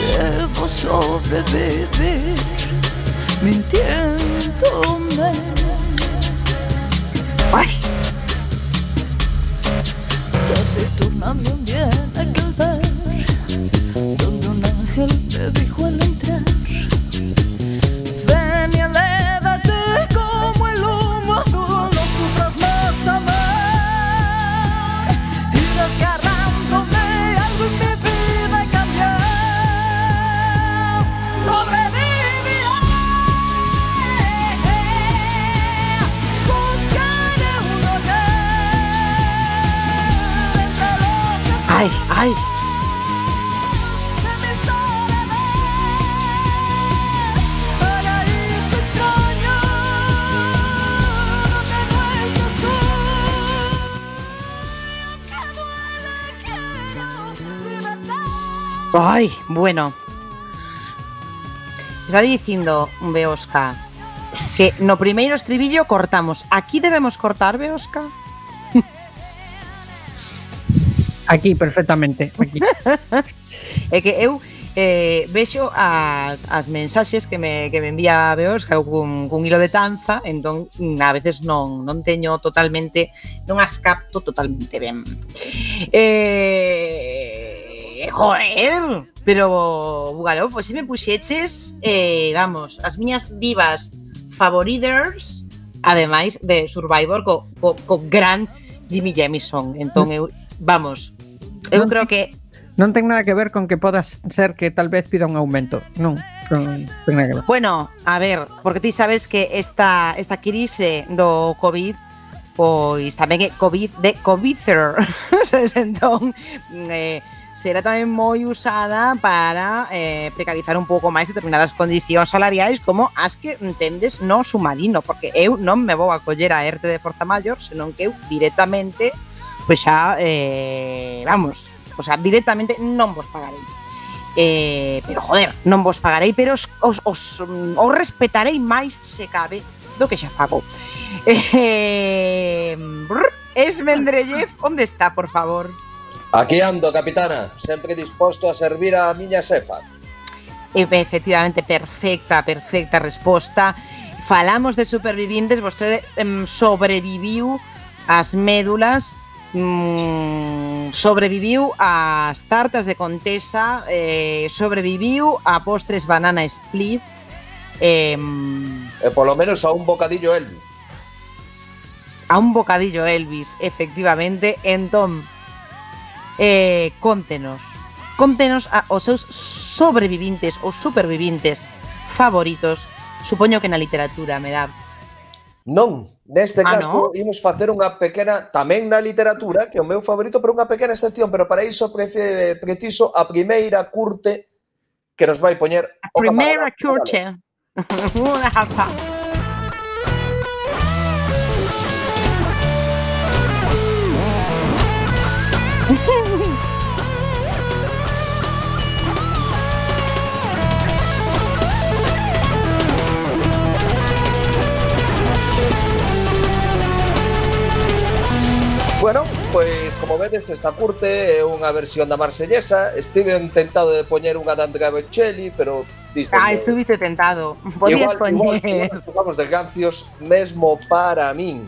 Llevo sobre beber, mintiéndome Ay. Casi turnando un día en aquel donde un ángel te dijo el quiero libertad. Ay, bueno. Está dicindo Beosca que no primeiro estribillo cortamos. Aquí debemos cortar, Beosca? Aquí, perfectamente. Aquí. (laughs) é que eu eh, vexo as, as mensaxes que me, que me envía Beos que eu cun, cun hilo de tanza, entón mm, a veces non, non teño totalmente, non as capto totalmente ben. Eh, eh joder, pero Bugalov, pois se me puxeches, eh, vamos, as miñas divas favoriters, ademais de Survivor co, co, co gran Jimmy Jamison. Entón eu, vamos, Eu non, creo que non ten nada que ver con que podas ser que tal vez pida un aumento. Non, non ten nada que ver. Bueno, a ver, porque ti sabes que esta esta crise do COVID pois tamén é COVID de COVIDer. (laughs) entón, eh, será tamén moi usada para eh, precarizar un pouco máis determinadas condicións salariais como as que entendes no submarino, porque eu non me vou a coller a ERTE de forza maior, senón que eu directamente pois xa, eh, vamos, o sea, directamente non vos pagarei. Eh, pero joder, non vos pagarei, pero os, os, os, os respetarei máis se cabe do que xa fago. (laughs) Eh, brr, es Mendrellev, onde está, por favor? Aquí ando, capitana, sempre disposto a servir a miña xefa. Efectivamente, perfecta, perfecta resposta. Falamos de supervivientes, vostede em, sobreviviu as médulas mm, sobreviviu ás tartas de contesa, eh, sobreviviu a postres banana split. Eh, e polo menos a un bocadillo Elvis. A un bocadillo Elvis, efectivamente. Entón, eh, contenos. Contenos a, os seus sobrevivintes ou supervivintes favoritos. Supoño que na literatura me dá Non, neste ah, caso no? imos facer unha pequena, tamén na literatura, que é o meu favorito, pero unha pequena excepción, pero para iso prefe, preciso a primeira curte que nos vai poñer a o primeira curte. (laughs) Unha japa. (laughs) Bueno, pois como vedes esta curte é unha versión da marsellesa Estive tentado de poñer unha da Andrea Bocelli Pero dispoñe... Ah, estuviste tentado Podías igual, poñer igual, igual, de gancios mesmo para min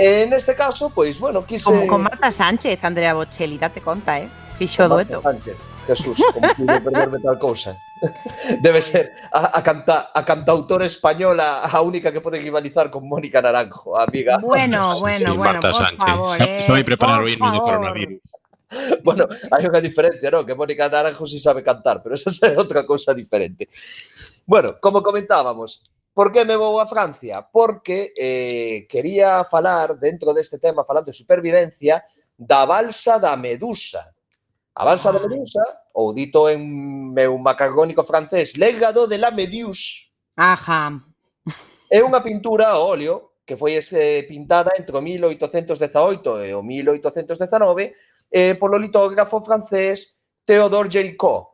En este caso, pois, bueno, quise... Como con Marta Sánchez, Andrea Bocelli, date conta, eh? Fixo dueto. Sánchez. Jesús, como pude perderme tal cousa (laughs) Debe ser a, a, canta, a cantautora española a única que pode rivalizar con Mónica Naranjo, amiga Bueno, bueno, bueno, Marta por Sánchez. favor, eh, preparar o himno do coronavirus. (laughs) Bueno, hai unha diferencia, ¿no? Que Mónica Naranjo sí sabe cantar, pero esa (laughs) é outra cousa diferente. Bueno, como comentábamos, por que me vou a Francia? Porque eh, quería falar, dentro deste tema, falando de supervivencia, da balsa da Medusa. A balsa da ah. Medusa, ou dito en meu macarrónico francés, Legado de la Meduse. Ajá. É unha pintura a óleo que foi eh, pintada entre o 1818 e o 1819 eh, polo litógrafo francés Theodore Géricault.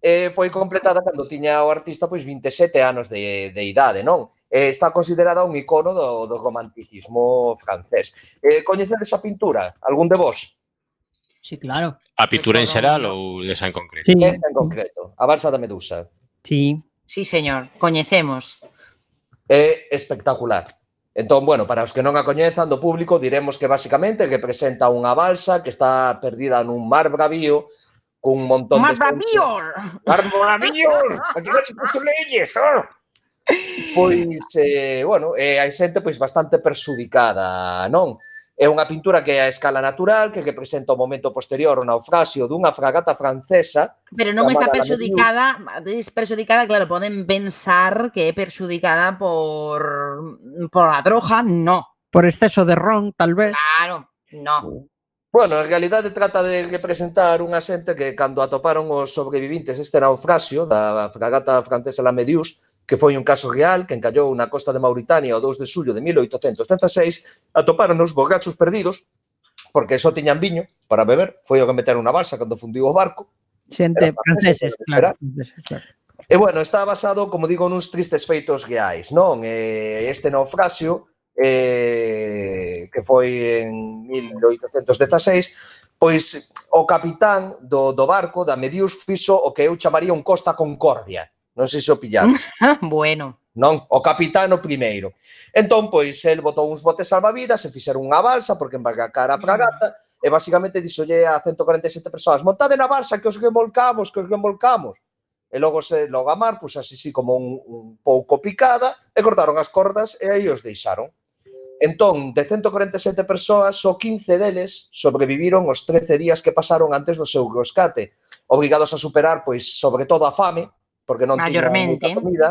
Eh, foi completada cando tiña o artista pois 27 anos de, de idade, non? Eh, está considerada un icono do, do romanticismo francés. Eh, coñecedes esa pintura? Algún de vós? Sí, claro. A pintura en xeral ou esa en concreto? Sí. Esta en concreto, a Barça da Medusa. Sí. Sí, señor, coñecemos. É espectacular. Entón, bueno, para os que non a coñezan do público, diremos que basicamente representa unha balsa que está perdida nun mar bravío cun montón mar de... Mar bravío! Mar bravío! Aquí non se leyes, oh! Pois, eh, bueno, eh, hai xente pois bastante persudicada, non? É unha pintura que é a escala natural, que representa o momento posterior ao naufraxio dunha fragata francesa. Pero non está perxudicada, perxudicada, claro, poden pensar que é perxudicada por por a droga, no. Por exceso de ron, tal vez. Claro, no. Bueno, en realidade trata de representar unha xente que cando atoparon os sobrevivintes este naufraxio da fragata francesa La Medius, que foi un caso real que encallou na costa de Mauritania o 2 de xullo de 1816, atopáronos borrachos perdidos porque só tiñan viño para beber, foi o que meteron na balsa cando fundiu o barco. Xente franceses, claro, franceses, claro. E bueno, está basado, como digo, nuns tristes feitos reais, non? E este naufrasio eh, que foi en 1816, pois o capitán do, do barco da Medius fixo o que eu chamaría un Costa Concordia, Non sei se o pillades. (laughs) bueno. Non, o capitano primeiro. Entón, pois, el botou uns botes salvavidas e fixeron unha balsa porque embarcar a fragata e basicamente dixolle a 147 persoas montade na balsa que os remolcamos, que os remolcamos. E logo se logo a mar, pois así, así como un, un pouco picada e cortaron as cordas e aí os deixaron. Entón, de 147 persoas, só 15 deles sobreviviron os 13 días que pasaron antes do seu rescate, obrigados a superar, pois, sobre todo a fame, porque non maiormente tiñan comida,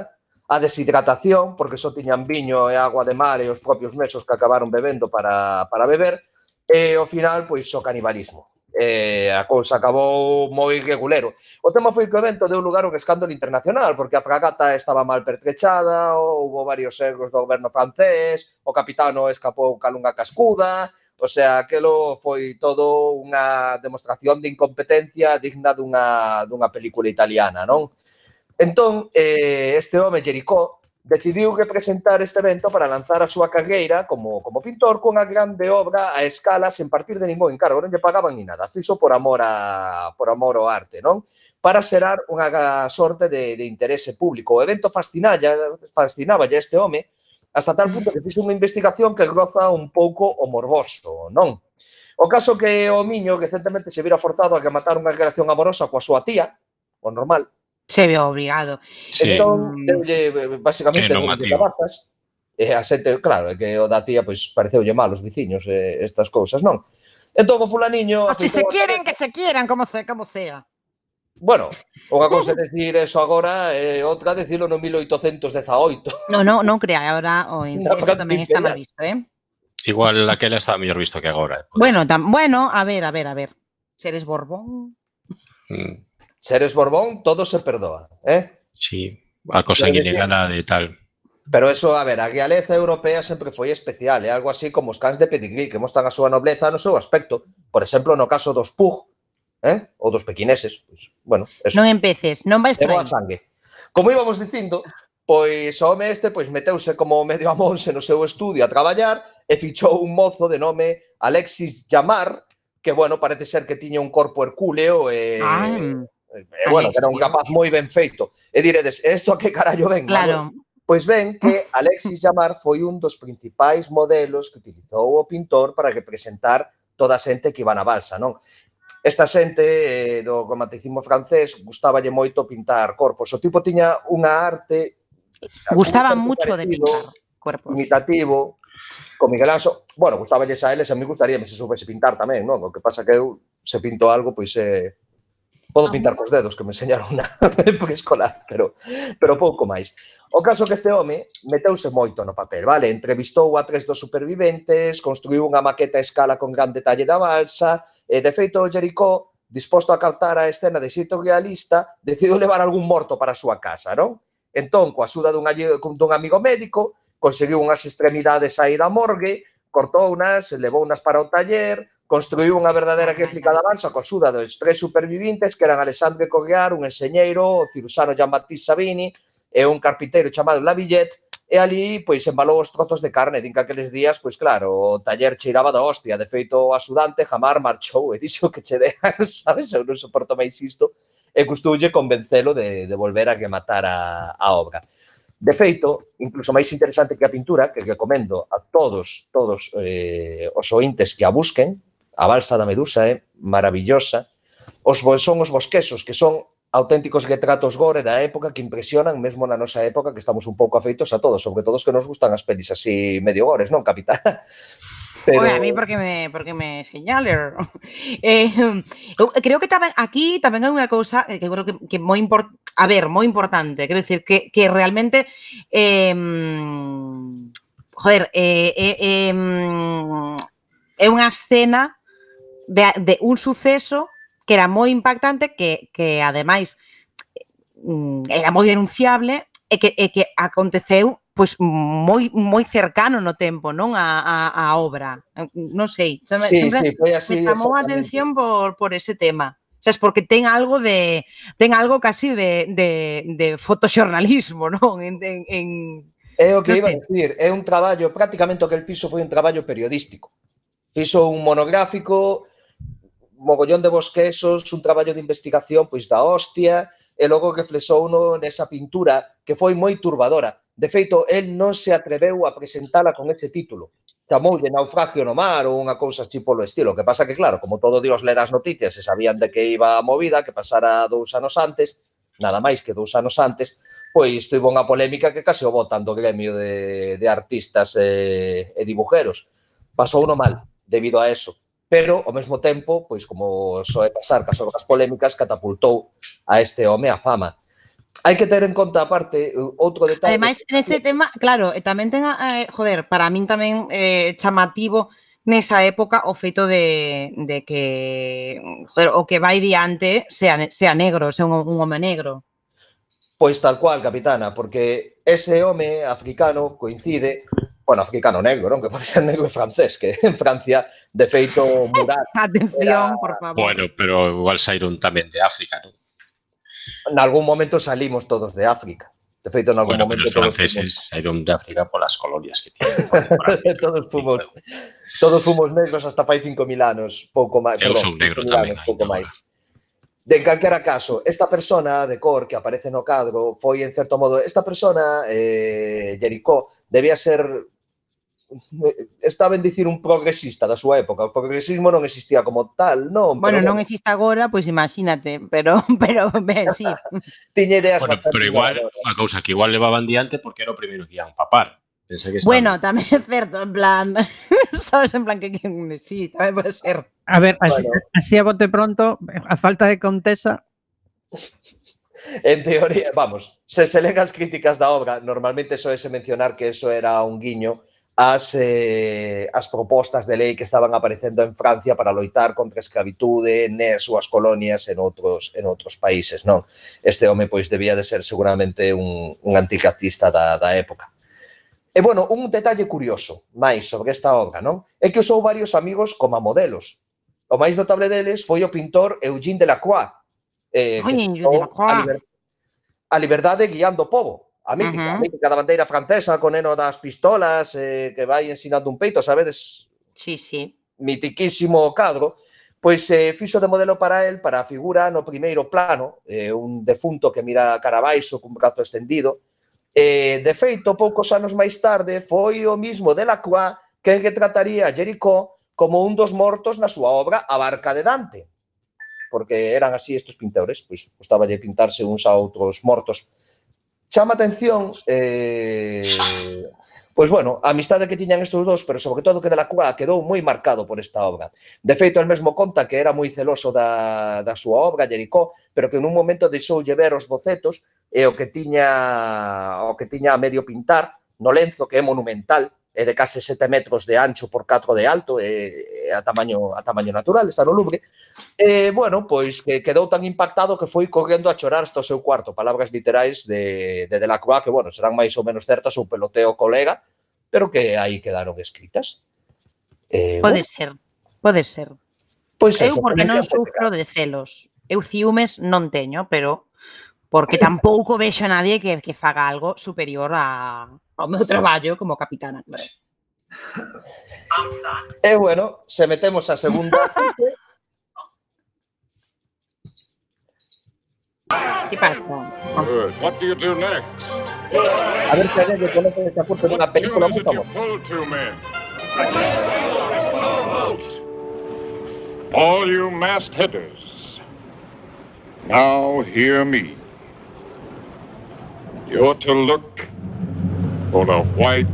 a deshidratación, porque só tiñan viño e agua de mar e os propios mesos que acabaron bebendo para, para beber, e ao final, pois, o canibalismo. E a cousa acabou moi regulero. O tema foi que o evento deu lugar a un escándalo internacional, porque a fragata estaba mal pertrechada, houbo varios erros do goberno francés, o capitano escapou calunga cascuda, O sea, aquelo foi todo unha demostración de incompetencia digna dunha, dunha película italiana, non? Entón, eh, este home, Jericó, decidiu que presentar este evento para lanzar a súa carreira como, como pintor cunha grande obra a escala sen partir de ningún encargo, non lle pagaban ni nada, fixo por amor a por amor ao arte, non? Para xerar unha sorte de, de interese público. O evento fascinalla, fascinaba a este home, hasta tal punto que fixo unha investigación que groza un pouco o morboso, non? O caso que o Miño recentemente se vira forzado a rematar unha relación amorosa coa súa tía, o normal, se ve obrigado. Sí. Entón, mm. deulle, eh, basicamente, deulle cabazas, e eh, a xente, claro, que o da tía, pois, pues, pareceulle mal os veciños eh, estas cousas, non? Entón, o fulaniño... Ah, o se se quieren, que se quieran, como sea, como sea. Bueno, unha cousa é decir eso agora e eh, outra dicilo no 1818. No, no, non crea, agora o inciso tamén está mal visto, eh? Igual aquela está mellor visto que agora. Eh? Bueno, tam, bueno, a ver, a ver, a ver. Seres Borbón. Mm se eres Borbón, todo se perdoa. ¿eh? Sí, a cosa guineana de tal. Pero eso, a ver, a realeza europea sempre foi especial, é algo así como os cans de pedigrí que mostran a súa nobleza no seu aspecto. Por exemplo, no caso dos Pug, eh? ou dos pequineses, pois, pues, bueno, eso. Non empeces, non vais por aí. sangue. Como íbamos dicindo, pois o home este pois meteuse como medio a monse no seu estudio a traballar e fichou un mozo de nome Alexis Llamar, que bueno, parece ser que tiña un corpo hercúleo e, ah. e e, bueno, que era un capaz moi ben feito. E diredes, esto a que carallo ven? Claro. Pois ben que (laughs) Alexis Llamar foi un dos principais modelos que utilizou o pintor para que presentar toda a xente que iba na balsa, non? Esta xente eh, do romanticismo francés gustáballe moito pintar corpos. O tipo tiña unha arte gustaba moito de pintar corpos. Imitativo, con Miguel Anso, bueno, gustáballe a eles, a mí gustaría se soubese pintar tamén, non? O que pasa que eu se pinto algo, pois eh, Podo ah. pintar cos dedos que me enseñaron na (laughs) época escolar, pero, pero pouco máis. O caso que este home meteuse moito no papel, vale? Entrevistou a tres dos superviventes, construiu unha maqueta a escala con gran detalle da balsa, e de feito Jericó, disposto a captar a escena de xito realista, decidiu levar algún morto para a súa casa, non? Entón, coa axuda dun, dun amigo médico, conseguiu unhas extremidades aí da morgue, cortou unhas, levou unhas para o taller, construiu unha verdadeira réplica da balsa coa súda dos tres supervivintes que eran Alexandre Correar, un enxeñeiro, o cirusano Jean-Baptiste Sabini e un carpinteiro chamado Lavillet, e ali pois embalou os trozos de carne, din que aqueles días, pois claro, o taller cheiraba da hostia, de feito o axudante Jamar marchou e (laughs) dixo que che dea, sabes, eu non soporto máis isto, e custoulle convencelo de, de volver a rematar a, a obra. De feito, incluso máis interesante que a pintura, que recomendo a todos, todos eh, os ointes que a busquen, a balsa da Medusa é maravillosa, os son os bosquesos, que son auténticos retratos gore da época que impresionan mesmo na nosa época que estamos un pouco afeitos a todos, sobre todo os que nos gustan as pelis así medio gores, non, capitán? (laughs) Pero... Oye, a mí porque me, porque me señaler. (laughs) Eh, eu creo que tamén aquí tamén hai unha cousa eh, que creo que, que moi import, a ver, moi importante, quero dicir que, que realmente eh, joder, eh, eh, eh, é unha escena de, de un suceso que era moi impactante, que, que ademais mm, era moi denunciable e que, e que aconteceu pois moi moi cercano no tempo, non, a, a, a obra. Non sei, sempre, sí, sempre sí, foi así, me chamou a atención por, por ese tema. O sea, es porque ten algo de ten algo casi de, de, de fotoxornalismo, (laughs) non? En, en, en É o que iba a decir, é un traballo, prácticamente o que el fixo foi un traballo periodístico. Fixo un monográfico mogollón de bosquesos, un traballo de investigación pois da hostia, e logo que flexou no nesa pintura que foi moi turbadora. De feito, el non se atreveu a presentala con ese título. Chamoulle naufragio no mar ou unha cousa así polo estilo. Que pasa que, claro, como todo Dios lera as noticias e sabían de que iba a movida, que pasara dous anos antes, nada máis que dous anos antes, pois tuvo unha polémica que case o botan do gremio de, de artistas e, e dibujeros. Pasou no mal debido a eso pero ao mesmo tempo, pois como soe pasar cas obras polémicas, catapultou a este home a fama. Hai que ter en conta aparte outro detalle. Ademais, neste tema, claro, e tamén ten eh, joder, para min tamén eh, chamativo nesa época o feito de, de que joder, o que vai diante sea, sea negro, sea un, un home negro. Pois tal cual, capitana, porque ese home africano coincide bueno, africano negro, que pode ser negro e francés, que en Francia, de feito, Murat... (laughs) Atención, era... por favor. Bueno, pero igual saíron tamén de África, non? En algún momento salimos todos de África. De feito, en algún bueno, momento... Pero os franceses todos... saíron de África polas colonias que tienen. (laughs) todos fomos... Todos fomos negros hasta fai 5.000 anos, pouco máis. Eu perdón, son negro tamén. Anos, pouco máis. De calquera caso, esta persona de cor que aparece no cadro foi, en certo modo, esta persona, eh, Jericó, debía ser está ben dicir un progresista da súa época. O progresismo non existía como tal, non? Bueno, pero, non existe agora, pois imagínate, pero (laughs) pero ben, sí. (laughs) Tiña ideas bueno, bastante Pero igual, eh. unha cousa que igual levaban diante porque era o primeiro que iban papar. Pensé que estaba... Bueno, tamén é certo, en plan, (laughs) sabes, en plan que, que sí, tamén pode ser. A ver, así, bueno. así a bote pronto, a falta de contesa, En teoría, vamos, se se leen as críticas da obra, normalmente soese mencionar que eso era un guiño as, eh, as propostas de lei que estaban aparecendo en Francia para loitar contra a escravitude nas súas colonias en outros, en outros países. Non? Este home pois debía de ser seguramente un, un anticatista da, da época. E, bueno, un detalle curioso máis sobre esta obra, non? É que usou varios amigos como modelos. O máis notable deles foi o pintor Eugene Delacroix. Eh, Oye, que Delacroix. A, liber... a liberdade guiando o povo. A mítica, uh -huh. a mítica da bandeira francesa co neno das pistolas eh, que vai ensinando un peito, sabedes? Sí, sí. Mitiquísimo cadro. Pois eh, fixo de modelo para el, para a figura no primeiro plano, eh, un defunto que mira cara baixo cun brazo extendido. Eh, de feito, poucos anos máis tarde, foi o mismo de quen que retrataría a Jericó como un dos mortos na súa obra A barca de Dante porque eran así estes pintores, pois gustaba de pintarse uns a outros mortos chama atención eh, Pois bueno, a amistade que tiñan estes dous, pero sobre todo que de la Cua quedou moi marcado por esta obra. De feito, el mesmo conta que era moi celoso da, da súa obra, Jericó, pero que nun momento deixoulle ver os bocetos e o que tiña o que tiña a medio pintar no lenzo, que é monumental, é de case 7 metros de ancho por 4 de alto, é, é a tamaño a tamaño natural, está no Louvre. E, bueno, pois que quedou tan impactado que foi correndo a chorar hasta o seu cuarto, palabras literais de, de Delacroix, que, bueno, serán máis ou menos certas ou peloteo colega, pero que aí quedaron escritas. Eh, pode bueno. ser, pode ser. Pois eu eso, porque non sufro de celos. Eu ciúmes non teño, pero porque tampouco vexo a nadie que, que faga algo superior a, ao meu traballo como capitana, claro. (laughs) E bueno, se metemos a segunda Que pasa? What do you do next? a ver se alguén reconoce esta curta dunha película. All you masked headers, now hear me. You're to look for a white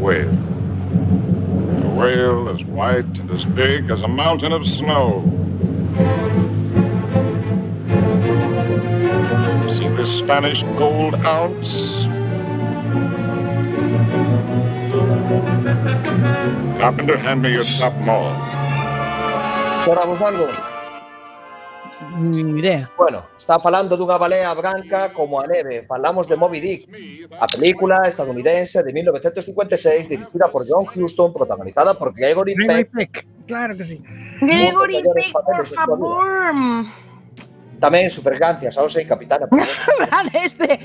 whale. A whale as white and as big as a mountain of snow. See this Spanish gold ounce? Carpenter, hand me your top maul. Xoramos algo? Ni idea. Bueno, está falando dunha balea branca como a neve. Falamos de Moby Dick, a película estadounidense de 1956 dirigida por John Huston, protagonizada por Gregory Gregory Peck. Peck, claro que sí. Gregory Peck, por de Tamén supergancias, aos o sei, capitana. (laughs) este.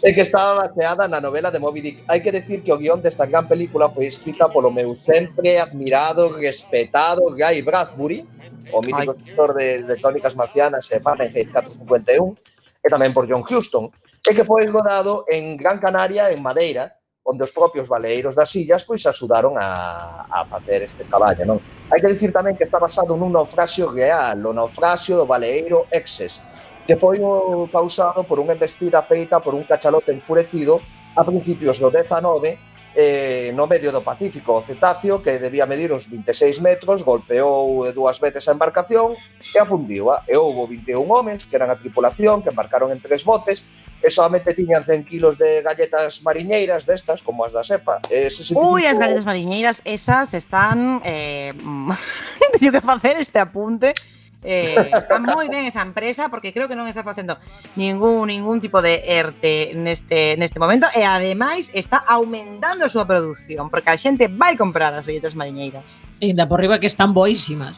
é que estaba baseada na novela de Moby Dick. Hai que decir que o guión desta gran película foi escrita polo meu sempre admirado, respetado Guy Bradbury, o mítico escritor de, de Crónicas Marcianas e Fahrenheit 451, e tamén por John Houston, e que foi rodado en Gran Canaria, en Madeira, onde os propios baleiros das illas pois axudaron a, a facer este traballo. Non? Hai que dicir tamén que está basado nun naufragio real, o naufragio do baleiro Exes, que foi o, causado por unha embestida feita por un cachalote enfurecido a principios do 19 eh, no medio do Pacífico. O cetáceo, que debía medir uns 26 metros, golpeou dúas veces a embarcación e afundiu. E houve 21 homes, que eran a tripulación, que embarcaron en tres botes, e solamente tiñan 100 kilos de galletas mariñeiras destas, como as da SEPA. E 65... Ui, as galletas mariñeiras, esas están... Eh... (laughs) Teño que facer este apunte. Eh, está moi ben esa empresa porque creo que non está facendo ningún ningún tipo de ERTE neste neste momento e ademais está aumentando a súa produción porque a xente vai comprar as galletas mariñeiras. E da por riba que están boísimas.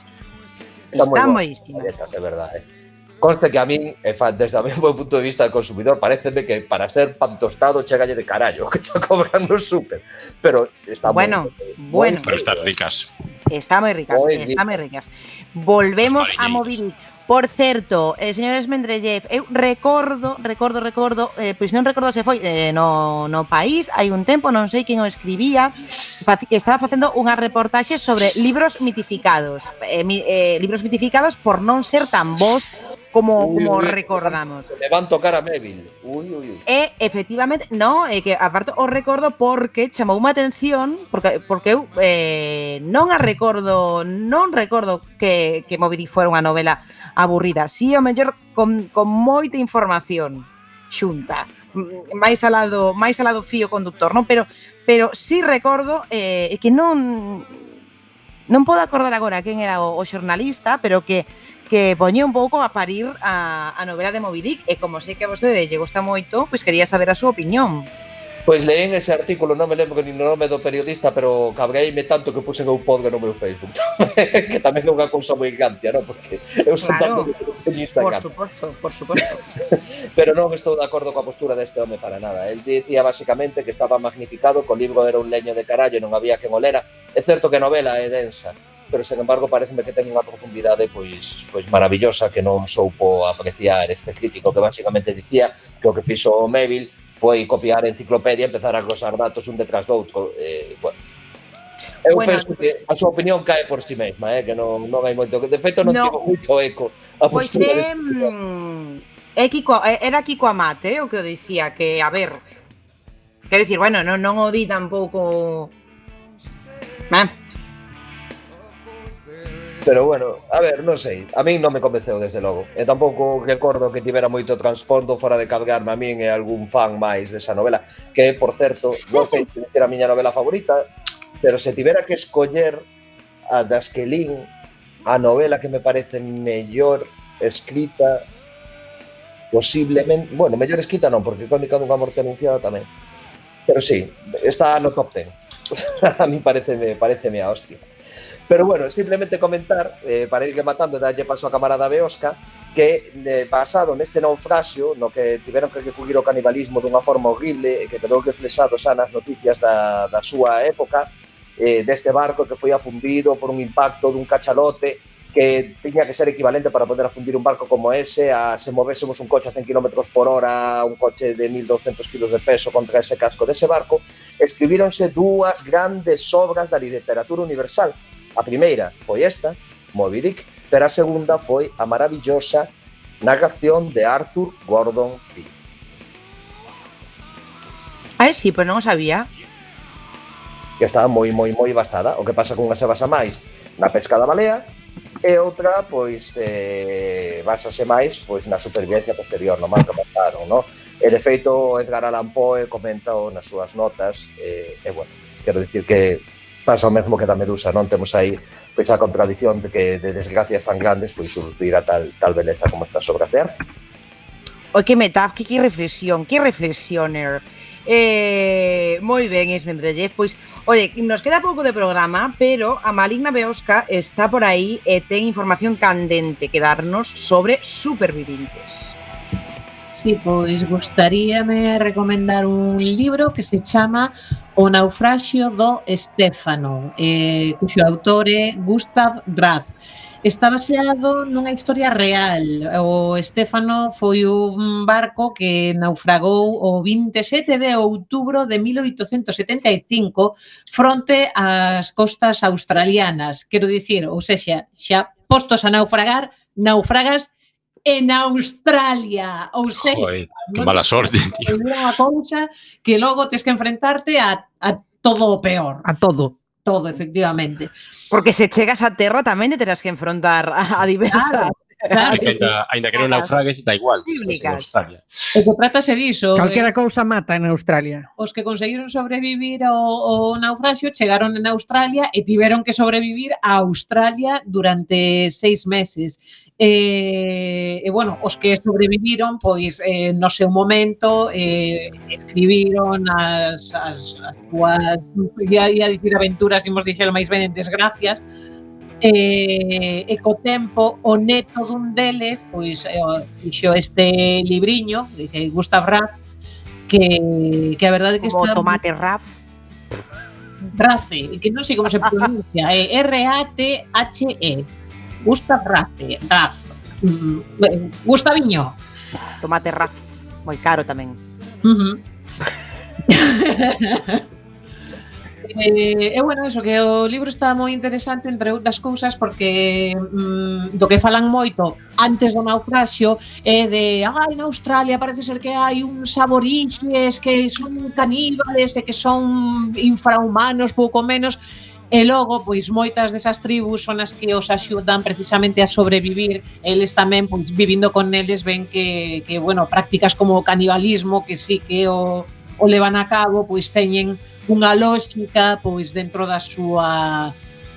Están, están boísimas. Galletas, é verdade. Eh? Conste que a min, e fa, desde o (laughs) meu punto de vista de consumidor, pareceme que para ser pan tostado chegalle de carallo, (laughs) que xa cobran no súper. Pero está bueno, moi, bueno. Muy, pero están ricas. Está moi ricas, moi está moi ricas. Volvemos a movil. Por certo, eh, señores Mendrellev, eu recordo, recordo, recordo, eh, pois non recordo se foi eh, no, no país, hai un tempo, non sei quen o escribía, estaba facendo unha reportaxe sobre libros mitificados, eh, eh, libros mitificados por non ser tan vos como, uy, como uy, recordamos. Le van tocar a Mébil. Ui, ui, ui. E, eh, efectivamente, no, é que aparte o recordo porque chamoume a atención, porque, porque eu eh, non a recordo, non recordo que, que Moby Dick fora unha novela aburrida, si sí, o mellor con, con moita información xunta mm, máis alado máis alado fío conductor, non? Pero pero si sí recordo eh, que non non podo acordar agora quen era o, o xornalista, pero que que poñía un pouco a parir a, a novela de Moby Dick e como sei que a vostede lle gusta moito, pois quería saber a súa opinión. Pois leín ese artículo, non me lembro nin o nome do periodista, pero cabreime tanto que puxen un podcast no meu Facebook. (laughs) que tamén é unha cousa moi gancia, non? Porque eu son claro, tan que teño Instagram. Por suposto, por suposto. (laughs) pero non estou de acordo coa postura deste home para nada. El dicía basicamente que estaba magnificado, que o libro era un leño de carallo e non había que olera. É certo que a novela é densa, pero sen embargo pareceme que ten unha profundidade pois pois maravillosa que non soupo apreciar este crítico que basicamente dicía que o que fixo o Melville foi copiar a enciclopedia e empezar a glosar datos un detrás do outro. Eh, bueno, Eu bueno, penso que a súa opinión cae por si sí mesma, eh, que non, non hai moito. De feito, non no. tivo moito eco a postura. Pois é, mm, é Kiko, era Kiko Amate eh, o que o dicía, que, a ver, quer dicir, bueno, non, non o di tampouco... Eh, Pero bueno, a ver, non sei, a min non me convenceu desde logo. E tampouco recordo que tivera moito transpondo fora de cargarme a min e algún fan máis desa novela, que por certo, non sei se era a miña novela favorita, pero se tivera que escoller a das que lín a novela que me parece mellor escrita posiblemente, bueno, mellor escrita non, porque Crónica dunha morte anunciada tamén. Pero sí, está no top 10. (laughs) a mí parece, pareceme a hostia. Pero bueno, simplemente comentar, eh, para ir rematando, dalle paso a camarada Beosca, que eh, basado neste naufraxio no que tiveron que recurrir o canibalismo dunha forma horrible e que quedou reflexado xa nas noticias da, da súa época eh, deste barco que foi afundido por un impacto dun cachalote que tiña que ser equivalente para poder afundir un barco como ese a se movésemos un coche a 100 km por hora, un coche de 1200 kg de peso contra ese casco dese barco, escribíronse dúas grandes obras da literatura universal. A primeira foi esta, Moby Dick, pero a segunda foi a maravillosa Nagación de Arthur Gordon Pym. Ah, sí, pois non o sabía. Que estaba moi, moi, moi basada. O que pasa con unha se basa máis na pesca da balea e outra, pois, eh, basase máis pois na supervivencia posterior, no mal que pasaron, no? E, de feito, Edgar Allan Poe comenta nas súas notas, eh, e, bueno, quero dicir que pasa o mesmo que da Medusa, non temos aí pois a contradición de que de desgracias tan grandes pois surtir a tal, tal beleza como estas obras de arte. Oi, que metaf, que, que reflexión, que reflexioner. Eh, moi ben, Ismendrellez. Pois, oye, nos queda pouco de programa, pero a Maligna Beosca está por aí e ten información candente que darnos sobre supervivintes. Sí, pois gustaríame recomendar un libro que se chama O naufraxio do Estéfano, eh, cuxo autor é Gustav Rath. Está baseado nunha historia real. O Estéfano foi un barco que naufragou o 27 de outubro de 1875 fronte ás costas australianas. Quero dicir, ou sexa, xa postos a naufragar, naufragas en Australia. Ou seja, Joder, que mala sorte, tío. Unha cousa que logo tes que enfrentarte a, a todo o peor. A todo todo, efectivamente. Porque se chegas a terra tamén te terás que enfrontar a, a diversas... Claro. Que Ainda, ainda que non naufragues, dá igual. En Australia. O que tratase diso... Calquera eh, cousa mata en Australia. Os que conseguiron sobrevivir ao, ao naufraxio chegaron en Australia e tiveron que sobrevivir a Australia durante seis meses. E, e bueno, os que sobreviviron, pois eh, no seu momento eh, escribiron as, as, as súas, ia, ia dicir aventuras, imos dixelo máis ben en desgracias, eh, e co tempo o neto dun deles pois eh, fixo este libriño dice Gustav Raff que, que a verdade que como está tomate rap Race, que non sei como se pronuncia, eh, é R-A-T-H-E Gusta Rafe, Mm, Gusta Viño. Tomate Raf, moi caro tamén. Uh (laughs) -huh. eh, e bueno, eso que o libro está moi interesante entre outras cousas porque mm, do que falan moito antes do naufraxio é de, ai, na Australia parece ser que hai uns aborixes que son caníbales e que son infrahumanos pouco menos E logo, pois moitas desas tribus son as que os axudan precisamente a sobrevivir. Eles tamén, pois vivindo con eles, ven que, que bueno, prácticas como o canibalismo, que sí que o, o levan a cabo, pois teñen unha lógica pois dentro da súa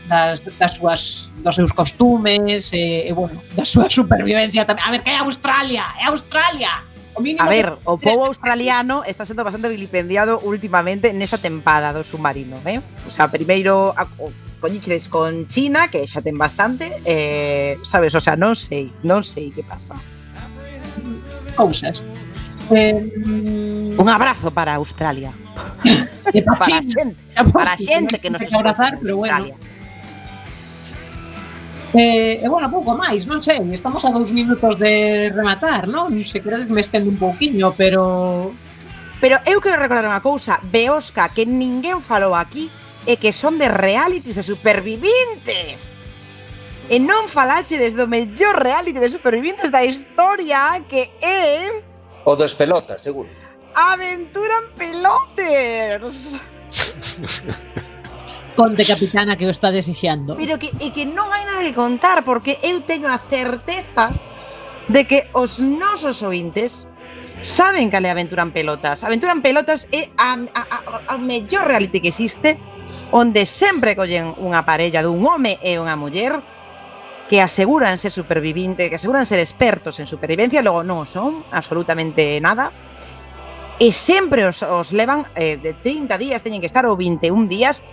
das, das súas dos seus costumes e, e bueno, da súa supervivencia tamén. A ver, que é Australia, é Australia a ver, que... o povo australiano está sendo bastante vilipendiado últimamente nesta tempada do submarino, eh? O sea, primeiro a, o, con China, que xa ten bastante, eh, sabes, o sea, non sei, non sei que pasa. Cousas. Eh, un abrazo para Australia. (laughs) para, xente, para xente que nos abrazar, pero bueno. Australia. Eh, e, bueno, pouco máis, non sei, estamos a dous minutos de rematar, non? Se queredes me estendo un pouquiño, pero... Pero eu quero recordar unha cousa, Beosca, que ninguén falou aquí e que son de realities de supervivintes. E non falache desde o mellor reality de supervivintes da historia que é... O dos pelotas, seguro. en peloters. (laughs) Conte, capitana, que o está desexando. Pero que, e que non hai nada que contar, porque eu teño a certeza de que os nosos ointes saben cal é Aventura en Pelotas. Aventura en Pelotas é a, a, a, a mellor reality que existe, onde sempre collen unha parella dun home e unha muller que aseguran ser supervivinte, que aseguran ser expertos en supervivencia, logo non son absolutamente nada, e sempre os, os levan eh, de 30 días, teñen que estar ou 21 días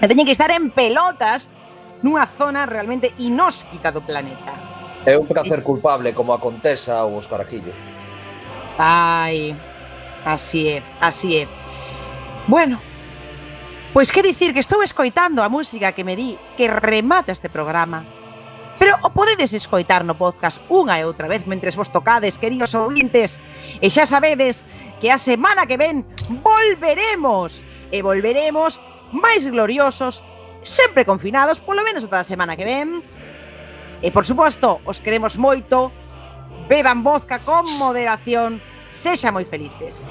E teñen que estar en pelotas nunha zona realmente inhóspita do planeta. É un placer culpable como aconteza aos carajillos. Ai, así é, así é. Bueno, pois que dicir que estou escoitando a música que me di que remata este programa. Pero o podedes escoitar no podcast unha e outra vez mentres vos tocades, queridos ouvintes. E xa sabedes que a semana que ven volveremos e volveremos máis gloriosos, sempre confinados, polo menos ata a semana que ven. E, por suposto, os queremos moito, beban vodka con moderación, sexan moi felices.